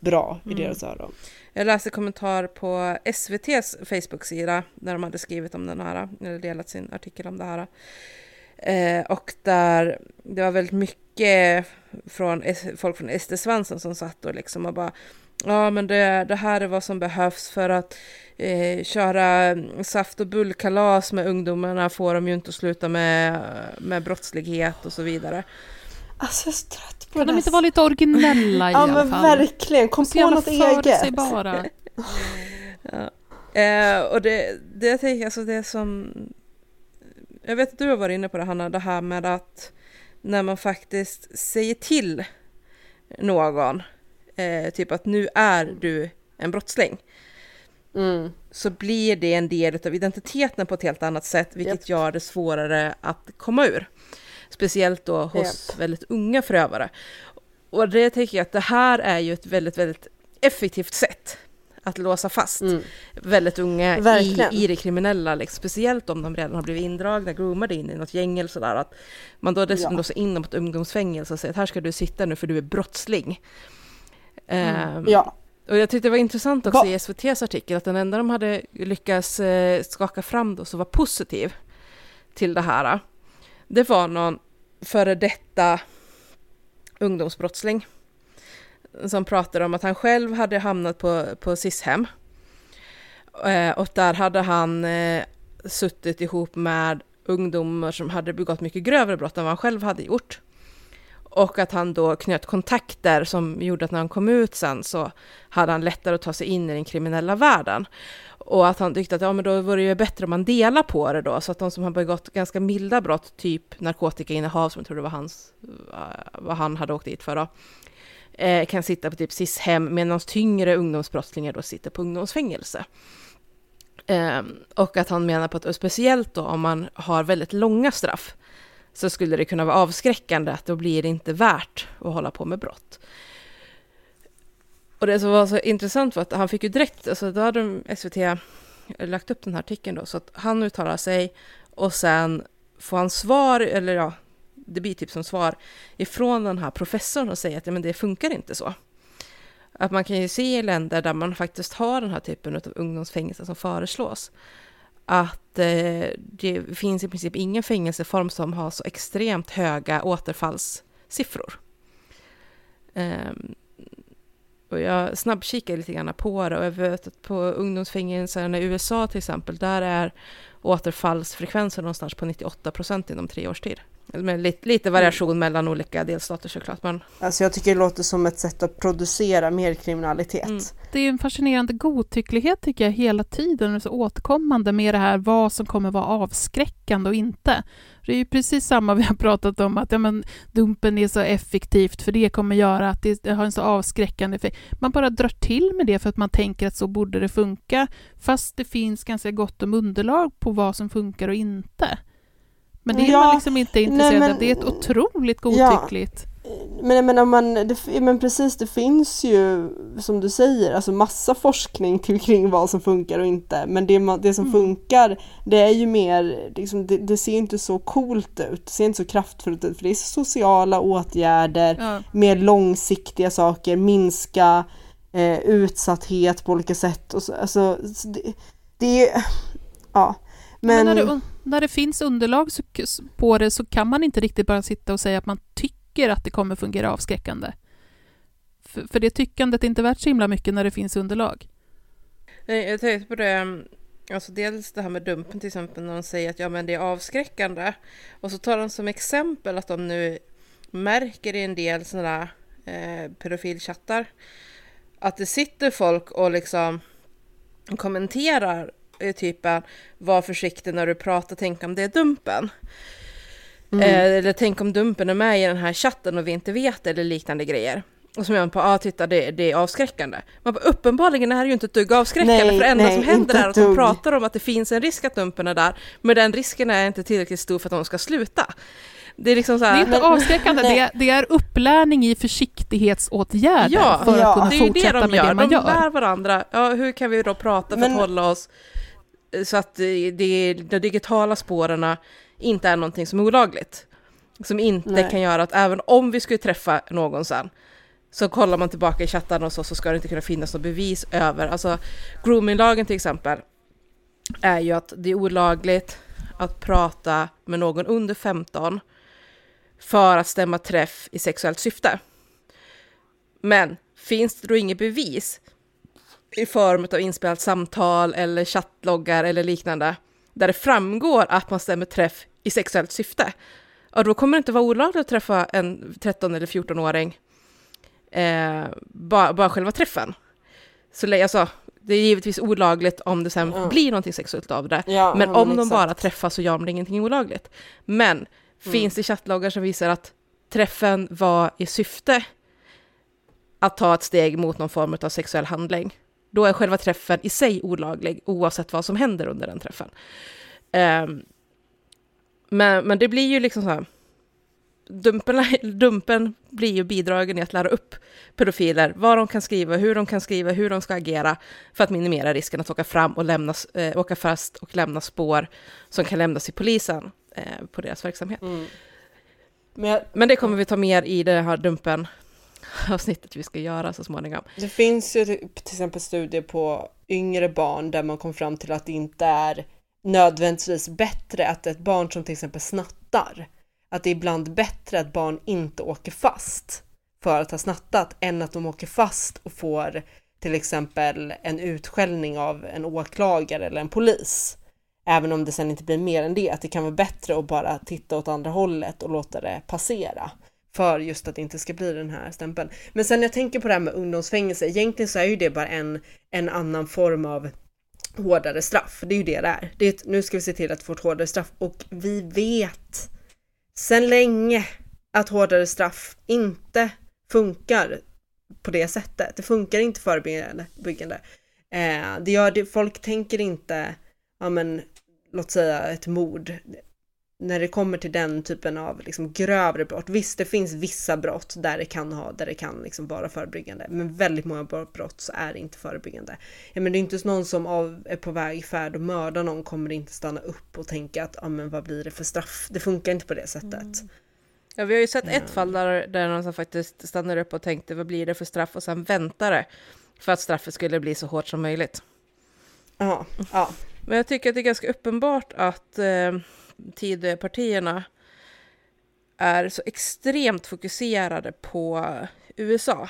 bra i Mm. deras öron. Jag läste kommentar på SVTs Facebook-sida där de hade skrivit om den här, eller delat sin artikel om det här. Eh, och där det var väldigt mycket från folk från SD Svensson som satt och liksom och bara ja men det, det här är vad som behövs för att eh, köra saft och bullkalas med ungdomarna får de ju inte att sluta med, med brottslighet och så vidare. Alltså jag är så trött på Kan det de här. inte vara lite originella i Ja alla men fall? verkligen, kom på något eget. förutsägbara. Ja. Eh, och det, det jag tänker, alltså det som... Jag vet att du har varit inne på det Hanna, det här med att när man faktiskt säger till någon, eh, typ att nu är du en brottsling, Mm. så blir det en del av identiteten på ett helt annat sätt, vilket gör det svårare att komma ur. Speciellt då hos väldigt unga förövare. Och det tänker jag att det här är ju ett väldigt, väldigt effektivt sätt att låsa fast Mm. väldigt unga i, Verkligen. i det kriminella, liksom. speciellt om de redan har blivit indragna, groomade in i något gäng eller sådär. Att man då dessutom Ja. låser in dem på ett ungdomsfängelse och säger att här ska du sitta nu för du är brottsling. Ehm, Ja. och jag tyckte det var intressant också i SVTs artikel att den enda de hade lyckats eh, skaka fram då som var positiv till det här, det var någon före detta ungdomsbrottsling som pratade om att han själv hade hamnat på, på SIS-hem. Eh, och där hade han eh, suttit ihop med ungdomar som hade begått mycket grövre brott än vad han själv hade gjort. Och att han då knöt kontakter som gjorde att när han kom ut sen så hade han lättare att ta sig in i den kriminella världen. Och att han tyckte att ja, men då vore det ju bättre om man delar på det då, så att de som har begått ganska milda brott, typ narkotikainnehav, som jag tror det var hans, eh, vad han hade åkt dit för då, eh, kan sitta på typ SIS-hem, medan tyngre ungdomsbrottslingar då sitter på ungdomsfängelse. Ehm, och att han menar på att, speciellt då om man har väldigt långa straff, så skulle det kunna vara avskräckande att då blir det inte värt att hålla på med brott. Och det som var så intressant var att han fick ju direkt, alltså då hade de SVT eh, lagt upp den här artikeln då, så att han uttalar sig och sen får han svar, eller ja, det blir typ som svar ifrån den här professorn och säger att ja, men det funkar inte så. Att man kan ju se i länder där man faktiskt har den här typen av ungdomsfängelse som föreslås, att eh, det finns i princip ingen fängelseform som har så extremt höga återfallssiffror. Ehm, och jag snabbkikade lite grann på det och jag vet att på ungdomsfängelserna i USA till exempel, där är återfallsfrekvensen någonstans på 98 procent inom tre års tid. Med lite, lite variation mellan olika delstater såklart, men Alltså jag tycker det låter som ett sätt att producera mer kriminalitet. Mm. Det är en fascinerande godtycklighet tycker jag hela tiden, och så återkommande med det här vad som kommer vara avskräckande och inte. Det är ju precis samma vi har pratat om, att ja, men, dumpen är så effektivt för det kommer göra att det, det har en så avskräckande effekt. Man bara drar till med det för att man tänker att så borde det funka, fast det finns ganska gott om underlag på vad som funkar och inte. Men det är Ja, man liksom inte intresserad nej, men- av. Det är ett otroligt Ja. godtyckligt. Men jag menar, man, det, men precis, det finns ju som du säger, alltså massa forskning till, kring vad som funkar och inte. Men det, det som Mm. funkar, det är ju mer, liksom, det, det ser inte så coolt ut, det ser inte så kraftfullt ut, för det är sociala åtgärder, Ja. mer långsiktiga saker, minska eh, utsatthet på olika sätt. Och så, alltså, så det, det är, ja. Men, Men, när, det, finns underlag på det så kan man inte riktigt bara sitta och säga att man tycker att det kommer fungera avskräckande. För, för det tyckandet är inte värt så himla mycket när det finns underlag. Jag tänkte på det, mm, alltså dels det här med dumpen till exempel, när de säger att ja, men det är avskräckande. Och så tar de som exempel att de nu märker i en del sådana eh, pedofilchattar att det sitter folk och liksom kommenterar eh, typen var försiktig när du pratar, tänk om det är dumpen. Eh, eller tänk om dumpen är med i den här chatten och vi inte vet det, eller liknande grejer. Och menar man på, ja ah, titta det, det är avskräckande. Man bara, uppenbarligen är det ju inte ett dugg avskräckande, Nej, för det enda nej, som händer är att de pratar om att det finns en risk att dumpen är där, men den risken är inte tillräckligt stor för att de ska sluta. Det är liksom så Det är här, inte avskräckande, det är, det är upplärning i försiktighetsåtgärder Ja, för ja, att kunna det är ju det fortsätta de med gör. det man de gör. lär varandra, ja, hur kan vi då prata för Men- att hålla oss så att det, de digitala spåren inte är någonting som är olagligt. Som inte Nej. kan göra att även om vi skulle träffa någon sen, så kollar man tillbaka i chatten och så, så ska det inte kunna finnas något bevis över, alltså groominglagen till exempel, är ju att det är olagligt att prata med någon under 15 för att stämma träff i sexuellt syfte. Men finns det då inget bevis i form av inspelat samtal eller chattloggar eller liknande där det framgår att man stämmer träff i sexuellt syfte, ja då kommer det inte vara olagligt att träffa en 13 eller 14-åring eh, bara, bara själva träffen. Så alltså, det är givetvis olagligt om det sen Ja. blir någonting sexuellt av det. Ja, men om men de exakt. bara träffas så gör de ingenting olagligt. Men Mm. finns det chattloggar som visar att träffen var i syfte att ta ett steg mot någon form av sexuell handling, då är själva träffen i sig olaglig oavsett vad som händer under den träffen. Ehm, men, men det blir ju liksom så här, dumpen, dumpen blir ju bidragen i att lära upp pedofiler vad de kan skriva, hur de kan skriva, hur de ska agera för att minimera risken att åka fram och lämnas, eh, åka fast och lämna spår som kan lämnas till polisen eh, på deras verksamhet. Mm. Men jag, Men det kommer vi ta mer i det här dumpen avsnittet vi ska göra så småningom. Det finns ju till exempel studier på yngre barn där man kom fram till att det inte är nödvändigtvis bättre att ett barn som till exempel snattar, att det är ibland bättre att barn inte åker fast för att ha snattat än att de åker fast och får till exempel en utskällning av en åklagare eller en polis. Även om det sen inte blir mer än det, att det kan vara bättre att bara titta åt andra hållet och låta det passera. För just att det inte ska bli den här stämpeln. Men sen när jag tänker på det här med ungdomsfängelse, egentligen så är ju det bara en, en annan form av hårdare straff. Det är ju det det är. Det är ett, nu ska vi se till att få ett hårdare straff och vi vet sen länge att hårdare straff inte funkar på det sättet. Det funkar inte förebyggande. Eh, det gör det, folk tänker inte, ja men låt säga ett mord, när det kommer till den typen av liksom grövre brott. Visst, det finns vissa brott där det kan ha, där det kan liksom vara förebyggande, men väldigt många brott så är det inte förebyggande. Ja, men det är inte någon som av, är på väg färd och mördar någon kommer inte stanna upp och tänka att, ja men vad blir det för straff? Det funkar inte på det sättet. Ja, vi har ju sett ett fall där, där någon som faktiskt stannar upp och tänkte vad blir det för straff och sen väntade för att straffet skulle bli så hårt som möjligt. Ja, ja. Men jag tycker att det är ganska uppenbart att eh, Tidöpartierna är så extremt fokuserade på USA.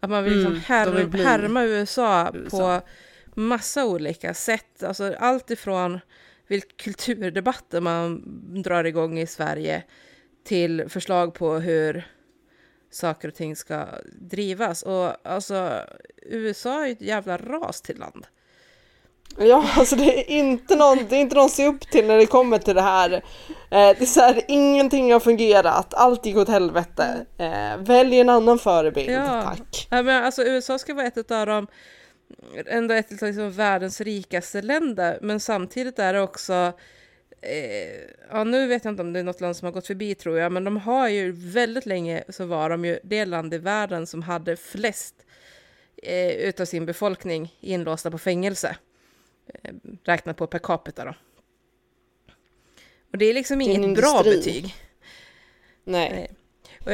Att man vill liksom Mm, här, vill härma USA, USA. på massa olika sätt. Alltså allt ifrån vilka kulturdebatter man drar igång i Sverige till förslag på hur saker och ting ska drivas. Och alltså, USA är ett jävla ras till land. Ja, alltså det är inte någon, det är inte någon att se upp till när det kommer till det här. Eh, det är så här, ingenting har fungerat, allt gick åt helvete. Eh, välj en annan förebild, Ja. tack. Ja, men alltså, USA ska vara ett av de ändå ett av liksom världens rikaste länder, men samtidigt är det också eh, ja, nu vet jag inte om det är något land som har gått förbi tror jag, men de har ju väldigt länge så var de ju det land i världen som hade flest eh, utav sin befolkning inlåsta på fängelse. Eh, räknat på per capita då. Och det är liksom Det är inget bra betyg. Nej. Nej.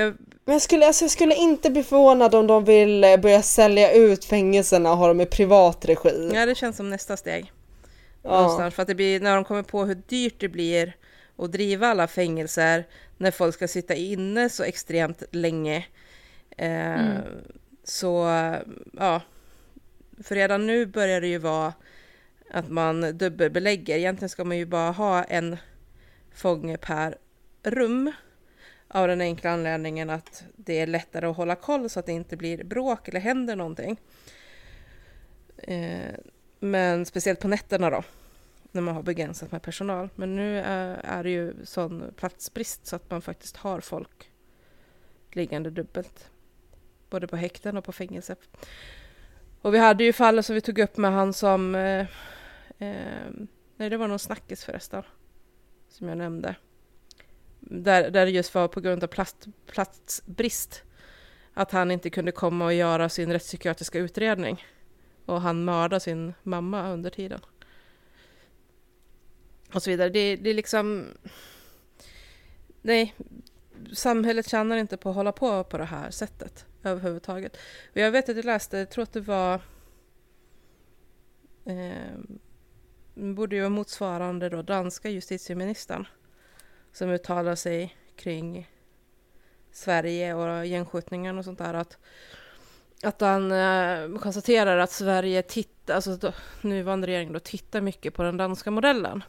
Jag, Men jag skulle, alltså jag skulle inte bli förvånad om de vill eh, börja sälja ut fängelserna och ha dem i privat regi. ja, det känns som nästa steg. Ja. För att det blir, när de kommer på hur dyrt det blir att driva alla fängelser, när folk ska sitta inne så extremt länge. Eh, Så, ja. För redan nu börjar det ju vara att man dubbelbelägger. Egentligen ska man ju bara ha en fånge per rum. Av den enkla anledningen att det är lättare att hålla koll så att det inte blir bråk eller händer någonting. Eh, men speciellt på nätterna då, när man har begränsat med personal. Men nu är, är det ju sån platsbrist så att man faktiskt har folk liggande dubbelt. Både på häkten och på fängelse. Och vi hade ju fallet som vi tog upp med han som... Eh, Eh, nej, det var någon snackis förresten. Som jag nämnde. Där, där det just var på grund av plast, platsbrist. Att han inte kunde komma och göra sin rättspsykiatriska utredning. Och han mördade sin mamma under tiden. Och så vidare. Det, det är liksom... Nej, samhället tjänar inte på att hålla på på det här sättet överhuvudtaget. Och jag vet att jag läste, jag tror att det var... Eh, borde ju vara motsvarande då danska justitieministern som uttalar sig kring Sverige och gängskjutningen och sånt där. Att, att han eh, konstaterar att Sverige tittar, alltså då, nuvarande regering då tittar mycket på den danska modellen.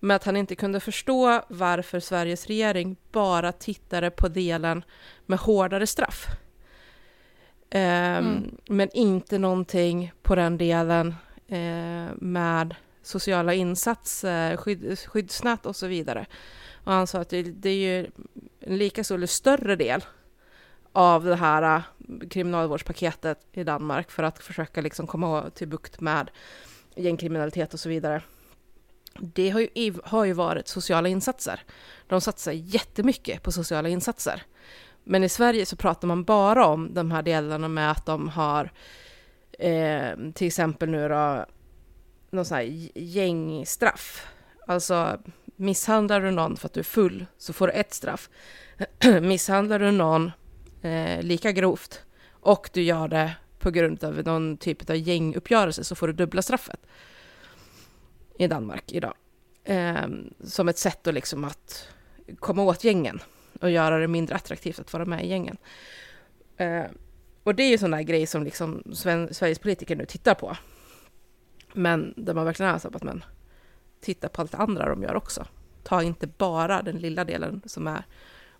Men att han inte kunde förstå varför Sveriges regering bara tittade på delen med hårdare straff. Ehm, Mm. Men inte någonting på den delen eh, med sociala insatser, eh, skydd, skyddsnät och så vidare. Och han sa att det, det är ju en lika stor eller större del av det här eh, kriminalvårdspaketet i Danmark för att försöka liksom komma till bukt med gängkriminalitet och så vidare. Det har ju, har ju varit sociala insatser. De satsar jättemycket på sociala insatser. Men i Sverige så pratar man bara om de här delarna med att de har eh, till exempel nu då någon sån här gängstraff. Alltså misshandlar du någon för att du är full så får du ett straff. misshandlar du någon eh, lika grovt och du gör det på grund av någon typ av gänguppgörelse så får du dubbla straffet i Danmark idag. Eh, som ett sätt då liksom att komma åt gängen och göra det mindre attraktivt att vara med i gängen. Eh, och det är ju sån där grej som liksom Sven- Sveriges politiker nu tittar på. Men där man verkligen är så att man tittar på allt det andra de gör också. Ta inte bara den lilla delen som är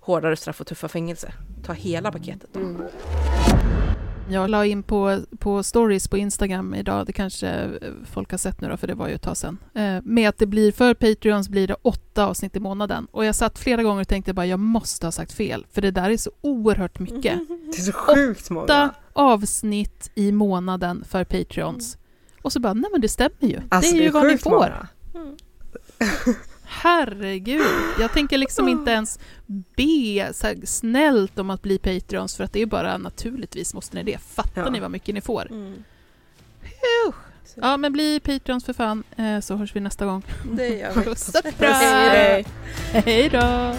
hårdare straff och tuffa fängelser. Ta hela paketet. Då. Jag la in på, på stories på Instagram idag, det kanske folk har sett nu då, för det var ju ett tag sedan, eh, med att det blir för Patreons blir det åtta avsnitt i månaden. Och jag satt flera gånger och tänkte bara, jag måste ha sagt fel, för det där är så oerhört mycket. Det är så sjukt många. Åtta avsnitt i månaden för Patreons. Och så bara, nej men det stämmer ju. Alltså, det är ju vad ni får. många. Herregud, jag tänker liksom inte ens be så här, snällt om att bli Patreons för att det är bara naturligtvis måste ni det. Fattar Ja. ni vad mycket ni får? Mm. Ja men bli Patreons för fan eh, så hörs vi nästa gång. Det gör vi. Puss och kram! Hej då!